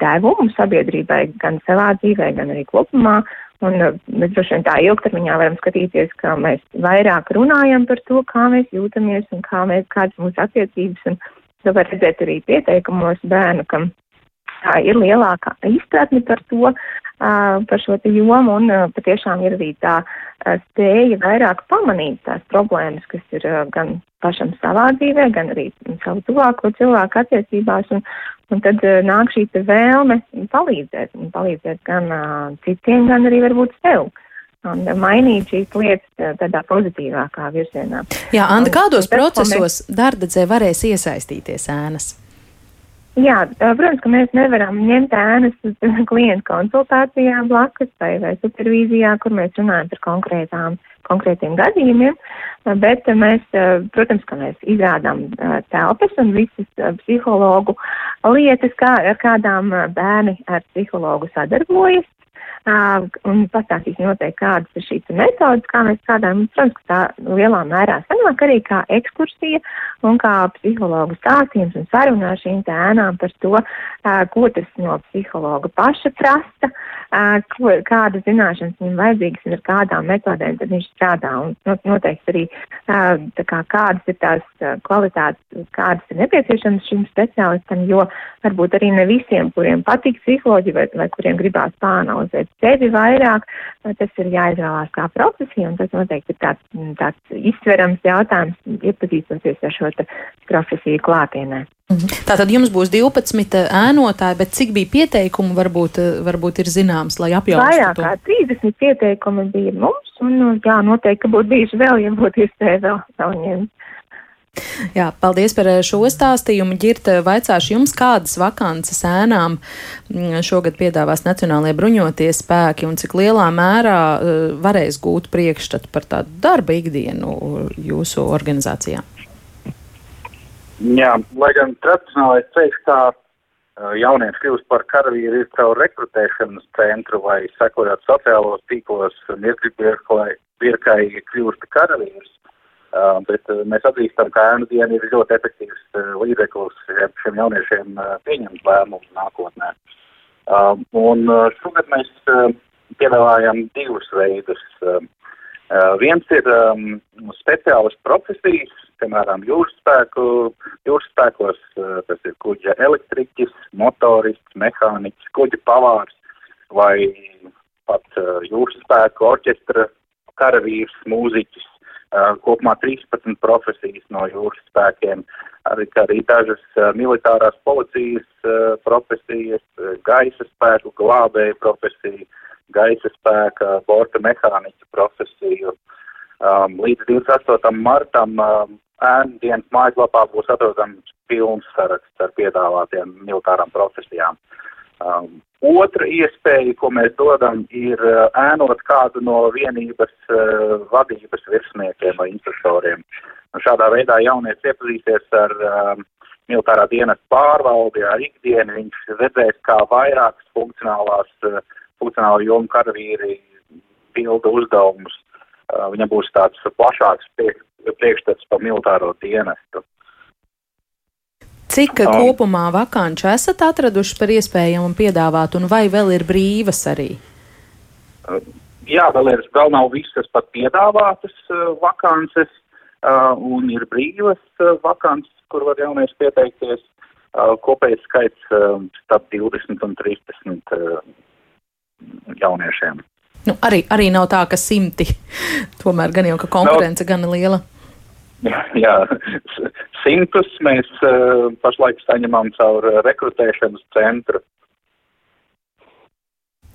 devumu sabiedrībai gan savā dzīvē, gan arī kopumā. Un uh, mēs droši vien tā ilgtermiņā varam skatīties, ka mēs vairāk runājam par to, kā mēs jūtamies un kā mēs, kādas mūsu attiecības. Un to var redzēt arī pieteikumos bērnu, kam ir lielākā izpratne par to, par šo jomu, un patiešām ir arī tā spēja vairāk pamanīt tās problēmas, kas ir gan pašam savā dzīvē, gan arī savu tuvāko cilvēku attiecībās, un, un tad nāk šī vēlme palīdzēt, un palīdzēt gan citiem, gan arī varbūt sev un mainīt šīs lietas tādā pozitīvākā virzienā. Jā, Anda, kādos un, procesos mēs... darbdedzē varēs iesaistīties ēnas? Jā, protams, ka mēs nevaram ņemt ēnas uz [LAUGHS] klientu konsultācijām blakus vai, vai supervīzijā, kur mēs runājam par konkrētām, konkrētiem gadījumiem, bet mēs, protams, ka mēs izrādām telpas un visas psihologu lietas, kā, ar kādām bērni ar psihologu sadarbojas un pastāstīsim noteikti, kādas ir šīs metodas, kā mēs strādājam. Protams, ka tā lielā mērā sanāk arī kā ekskursija un kā psihologu stāstījums un sarunā šīm ēnām par to, ko tas no psihologa paša prasa, ko, kādas zināšanas viņam vajadzīgas un ar kādām metodēm tad viņš strādā. Un noteikti arī kā, kādas ir tās kvalitātes, kādas ir nepieciešamas šim speciālistam, jo varbūt arī ne visiem, kuriem patīk psiholoģija vai, vai kuriem gribās pāanalizēt sevi vairāk, tas ir jāizvēlās kā profesija, un tas noteikti ir tāds, tāds izsverams jautājums, iepazīstoties ar šo profesiju klātienē. Mhm. Tātad jums būs 12 ēnotāji, bet cik bija pieteikumu, varbūt, varbūt ir zināms, lai apjaustu Vairāk kā 30 pieteikumi bija mums, un jā, noteikti, būtu bijuši vēl, ja būtu iespēja vēl, vēl ņemt. Jā, paldies par eh, šo stāstījumu. Girta, vaicāšu jums, kādas vakances ēnām mm, šogad piedāvās Nacionālajie bruņotie spēki un cik lielā mērā uh, varēs gūt priekšstatu par tādu darba ikdienu jūsu organizācijā? Jā, lai gan tradicionālais ceļš, uh, jaunieši kļūst par karavīru, ir caur rekrutēšanas centru vai sekojot sociālos tīklos, mirkļu birkai kļūst par karavīrus Uh, bet uh, mēs atzīstam, ka ēnu diena ir ļoti efektīvs uh, līdzeklis šiem jauniešiem uh, pieņemt lēmumus nākotnē. Uh, un uh, šogad mēs piedāvājam divus veidus. Viens ir um, speciālas profesijas, piemēram, jūras spēku, jūras spēkos, uh, tas ir kuģa elektriķis, motorists, mehāniķis, kuģa pavārs vai pat uh, jūras spēku orķestra karavīrs, mūziķis kopumā 13 profesijas no jūras spēkiem, arī, arī dažas militārās policijas profesijas, gaisa spēku glābēju profesiju, gaisa spēka, borta mehāniķa profesiju. Um, līdz 28. martam um, ēnu dienas mājaslapā būs atrodams pilns saraksts ar piedāvātiem militārām profesijām. Um, Otra iespēja, ko mēs dodam, ir uh, ēnot kādu no vienības uh, vadības virsniekiem vai instruktoriem. Un šādā veidā jaunieci iepazīsies ar um, militārā dienas pārvaldi, ar ikdienu. Viņš redzēs, kā vairākas funkcionālās uh, funkcionāla joma karavīri pilda uzdevumus. Uh, viņam būs tāds plašāks priek, priekšstats par militāro dienestu. Cik um, kopumā vakanču esat atraduši par iespējamu piedāvāt, un vai vēl ir brīvas arī? Uh, jā, vēl ir, vēl nav visas pat piedāvātas uh, vakances, uh, un ir brīvas uh, vakances, kur var jaunieši pieteikties. Uh, kopējais skaits uh, starp 20 un 30 uh, jauniešiem. Nu, arī, arī nav tā, ka simti. [LAUGHS] Tomēr gan jau, ka konkurence no, gan liela. [LAUGHS] Jā, simtus mēs uh, pašlaik saņemam caur rekrutēšanas centru.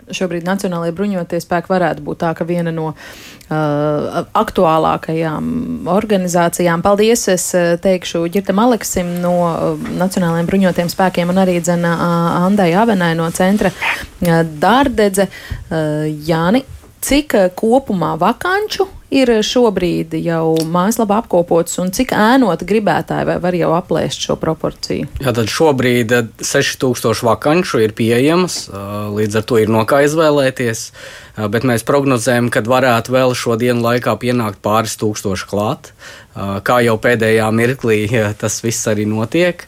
Šobrīd Nacionālajie bruņoties spēki varētu būt tā, ka viena no uh, aktuālākajām organizācijām. Paldies, es teikšu Girtam Aleksim no uh, Nacionālajiem bruņotiem spēkiem un arī dzena uh, Andai Avenai no centra uh, Dārdedze. Uh, Jāni, cik kopumā vakanču ir šobrīd jau mājaslapā apkopots un cik ēnot gribētāji var jau aplēst šo proporciju? Jā, tad šobrīd 6000 eh, vakanšu ir pieejamas, eh, līdz ar to ir no kā izvēlēties, eh, bet mēs prognozējam, ka varētu vēl šo dienu laikā pienākt pāris tūkstoši klāt. Kā jau pēdējā mirklī tas viss arī notiek.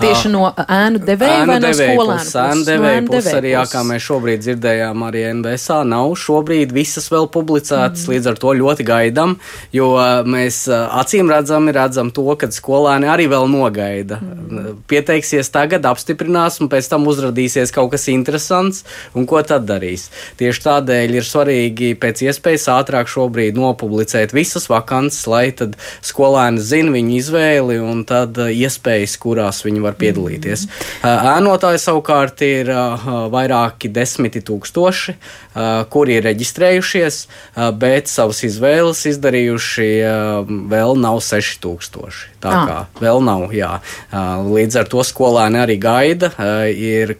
Tieši no ēnu devēja vai no skolēnu? Ēnu devēja no puses arī, jā, kā mēs šobrīd dzirdējām, arī NBSā nav šobrīd visas vēl publicētas, mm. līdz ar to ļoti gaidām, jo mēs acīm redzam, redzam to, ka skolēni arī vēl nogaida. Mm. Pieteiksies tagad, apstiprinās, un pēc tam uzrādīsies kaut kas interesants, un ko tad darīs. Tieši tādēļ ir svarīgi pēc iespējas ātrāk šobrīd nopublicēt visas vakances, lai tad skolēni zina viņu izvēli un tad iespējas, kurās viņi var piedalīties. Mm. Ēnotāji savukārt ir vairāki desmiti tūkstoši, kuri ir reģistrējušies, bet savas izvēles izdarījuši, vēl nav 6000. Tā ah. kā vēl nav, jā. Līdz ar to skolēni arī gaida. Ir,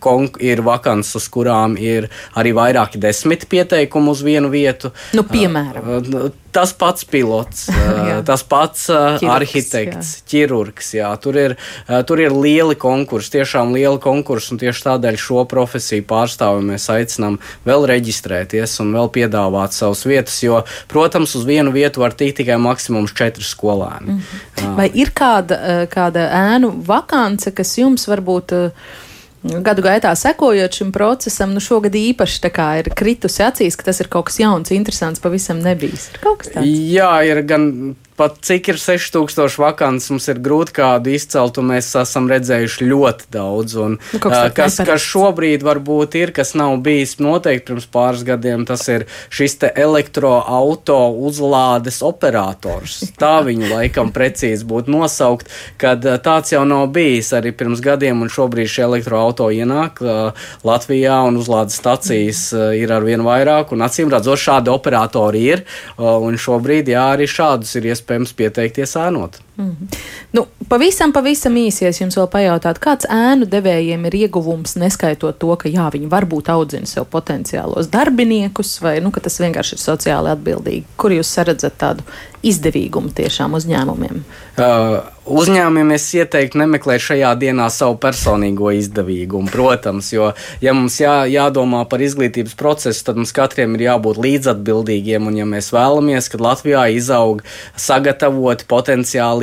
ir vakances, uz kurām ir arī vairāki desmit pieteikumi uz vienu vietu. Nu, piemēram tas pats pilots, [LAUGHS] tas pats ķirurgs, arhitekts, jā. ķirurgs. Jā, tur, ir, tur ir lieli konkursi, tiešām lieli konkursi, un tieši tādēļ šo profesiju pārstāvi mēs aicinām vēl reģistrēties un vēl piedāvāt savas vietas, jo, protams, uz vienu vietu var tikt tikai maksimums četri skolēni. -hmm. Vai ir kāda, kāda ēnu vakance, kas jums varbūt gadu gaitā sekojot šim procesam, nu šogad īpaši ir kritusi acīs, ka tas ir kaut kas jauns, interesants, pavisam nebijis. Ir kaut kas tāds? Jā, ir gan pat cik ir 6000 vakants, mums ir grūti kādu izcelt, un mēs esam redzējuši ļoti daudz. Un, nu, kas, kas šobrīd varbūt ir, kas nav bijis noteikti pirms pāris gadiem, tas ir šis elektroauto uzlādes operators. Tā [LAUGHS] viņu laikam precīzi būtu nosaukt, kad tāds jau nav bijis arī pirms gadiem, un šobrīd šie elektroauto ienāk Latvijā, un uzlādes stacijas ir arvien vairāk, un acīm redzot, šādi operatori ir, un šobrīd, jā, arī šādus ir iespējams iespējams pieteikties ēnot. Mm -hmm. nu, pavisam, pavisam īsies jums vēl pajautāt, kāds ēnu devējiem ir ieguvums, neskaitot to, ka jā, viņi varbūt audzina sev potenciālos darbiniekus, vai nu, tas vienkārši ir sociāli atbildīgi. Kur jūs saredzat tādu izdevīgumu tiešām uzņēmumiem? Uh, uzņēmumiem es ieteiktu nemeklēt šajā dienā savu personīgo izdevīgumu, protams, jo, ja mums jā, jādomā par izglītības procesu, tad mums katram ir jābūt līdzatbildīgiem, un ja mēs vēlamies, ka Latvijā izaug sagatavoti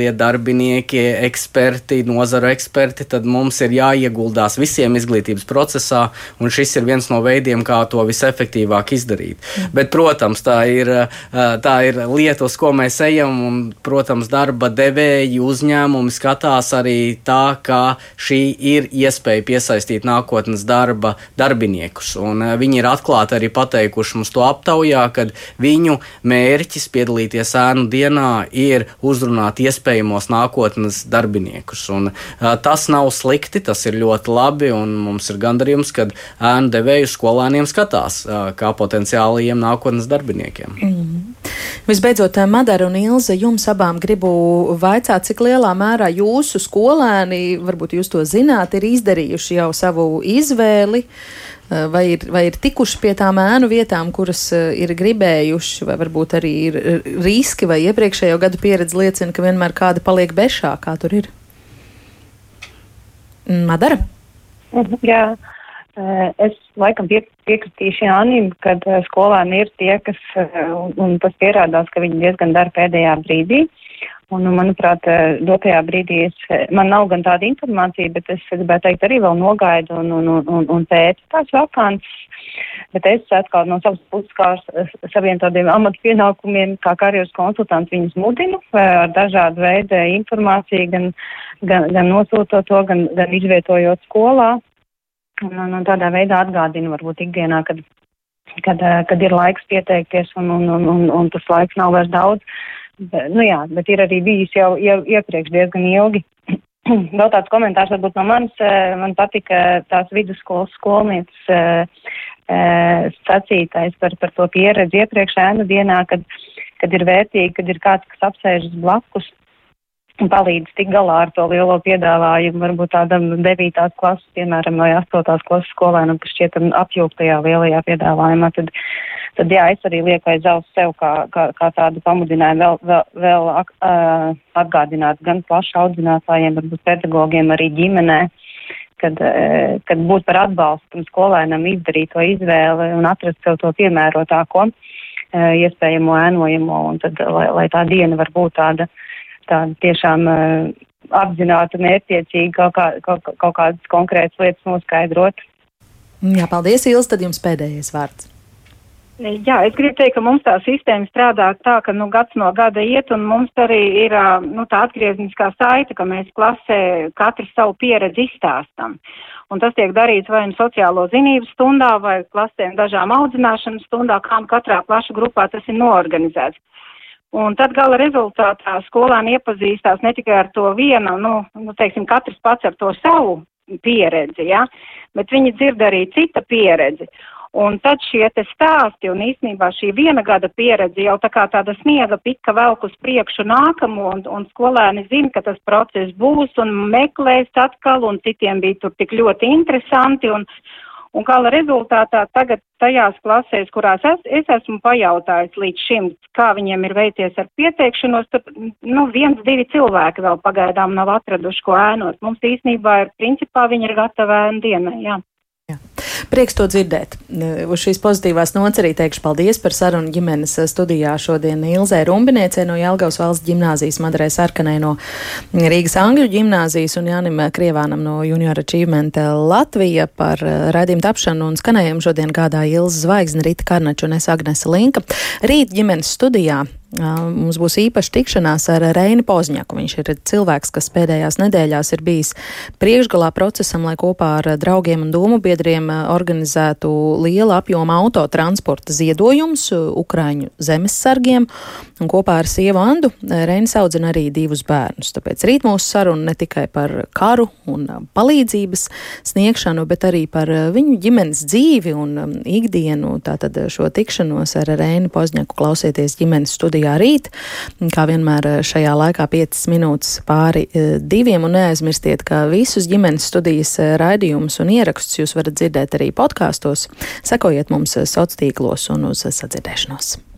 potenciālie darbinieki, eksperti, nozaru eksperti, tad mums ir jāieguldās visiem izglītības procesā, un šis ir viens no veidiem, kā to visefektīvāk izdarīt. Mm. Bet, protams, tā ir, tā ir lieta, uz ko mēs ejam, un, protams, darba devēji uzņēmumi skatās arī tā, ka šī ir iespēja piesaistīt nākotnes darba darbiniekus. Un viņi ir atklāti arī pateikuši mums to aptaujā, kad viņu mērķis piedalīties ēnu dienā ir uzrunāt iespējamos nākotnes darbiniekus. Un, uh, tas nav slikti, tas ir ļoti labi, un mums ir gandarījums, kad ēnu devēju skolēniem skatās uh, kā potenciālajiem nākotnes darbiniekiem. Mm. Visbeidzot, Madara un Ilze, jums abām gribu vaicāt, cik lielā mērā jūsu skolēni, varbūt jūs to zināt, ir izdarījuši jau savu izvēli. Eh, vai ir, vai ir tikuši pie tām ēnu vietām, kuras eh, ir gribējuši, vai varbūt arī ir riski, vai iepriekšējo gadu pieredze liecina, ka vienmēr kāda paliek bešā, kā tur ir? Madara? Mhm, jā, Es laikam pie, piekritīšu Jānim, kad skolēni ir tie, kas, un, tas pierādās, ka viņi diezgan dara pēdējā brīdī. Un, manuprāt, dotajā brīdī es, man nav gan tāda informācija, bet es gribētu teikt arī vēl nogaidu un, un, un, un pētu tās vakances. Bet es atkal no savas puses kā saviem tādiem amatu pienākumiem, kā karjeras konsultants, viņus mudinu ar dažādu veidu informāciju, gan, gan, gan nosūtot to, gan, gan izvietojot skolā. Un, un, un tādā veidā atgādinu varbūt ikdienā, kad, kad, kad ir laiks pieteikties un, un, un, un, un tas laiks nav vairs daudz. Bet, nu jā, bet ir arī bijis jau, jau iepriekš diezgan ilgi. [CLEARS THROAT] Vēl tāds komentārs varbūt no manis. Man patika tās vidusskolas skolnieces sacītais par, par to pieredzi iepriekš ēnu dienā, kad, kad ir vērtīgi, kad ir kāds, kas apsēžas blakus palīdz tik galā ar to lielo piedāvājumu, varbūt tādam devītās klases, piemēram, vai astotās klases skolēnam, kas šķietam apjūgtajā lielajā piedāvājumā, tad, tad jā, es arī lieku aiz auss sev kā, kā, kā tādu pamudinājumu vēl, vēl, vēl uh, atgādināt gan plašu audzinātājiem, varbūt pedagogiem, arī ģimenē, kad, uh, kad būt par atbalstu skolēnam izdarīt to izvēli un atrast sev to piemērotāko uh, iespējamo ēnojamo, un tad, lai, lai tā diena var būt tāda tāda tiešām uh, apzināta, mērķiecīga kaut, kā, kaut, kaut kādas konkrētas lietas noskaidrot. Jā, paldies, Ilis, tad jums pēdējais vārds. Jā, es gribu teikt, ka mums tā sistēma strādā tā, ka nu, gads no gada iet, un mums arī ir nu, tā atgriezniskā saita, ka mēs klasē katrs savu pieredzi izstāstam. Un tas tiek darīts vai nu sociālo zinību stundā, vai klasēm dažām audzināšanas stundā, kā katrā plaša grupā tas ir noorganizēts. Un tad gala rezultātā skolēni iepazīstās ne tikai ar to vienu, nu, nu teiksim, katrs pats ar to savu pieredzi, ja, bet viņi dzird arī cita pieredzi. Un tad šie te stāsti un īstenībā šī viena gada pieredze jau tā kā tāda sniega pika velk uz priekšu nākamo un, un skolēni zina, ka tas process būs un meklēs atkal un citiem bija tur tik ļoti interesanti un, Un kā rezultātā tagad tajās klasēs, kurās es, es esmu pajautājis līdz šim, kā viņiem ir veicies ar pieteikšanos, tur, nu, viens, divi cilvēki vēl pagaidām nav atraduši, ko ēnot. Mums īstenībā ir, principā, viņi ir gatavi ēnu dienai, jā. Prieks to dzirdēt. Uz šīs pozitīvās nots arī teikšu paldies par sarunu ģimenes studijā šodien Ilzē Rumbiniecē no Jelgavas valsts ģimnāzijas, Madrē Sarkanai no Rīgas Angļu ģimnāzijas un Jānim Krievānam no Junior Achievement Latvija par raidījumu tapšanu un skanējumu šodien gādā Ilza Zvaigzne, Rita Karnača un es Agnese Linka. Rīt ģimenes studijā Mums būs īpaša tikšanās ar Reini Pozņaku. Viņš ir cilvēks, kas pēdējās nedēļās ir bijis priekšgalā procesam, lai kopā ar draugiem un domu biedriem organizētu liela apjoma autotransporta ziedojumus Ukraiņu zemessargiem. Un kopā ar sievu Andu Reinis audzina arī divus bērnus. Tāpēc rīt mūsu saruna ne tikai par karu un palīdzības sniegšanu, bet arī par viņu ģimenes dzīvi un ikdienu. Tātad šo tikšanos ar Reini Pozņaku klausieties ģimenes studijā studijā rīt. Kā vienmēr eh, šajā laikā 5 minūtes pāri eh, diviem. Un neaizmirstiet, ka visus ģimenes studijas eh, raidījumus un ierakstus jūs varat dzirdēt arī podkāstos. Sekojiet mums sociālos tīklos un uz sadzirdēšanos.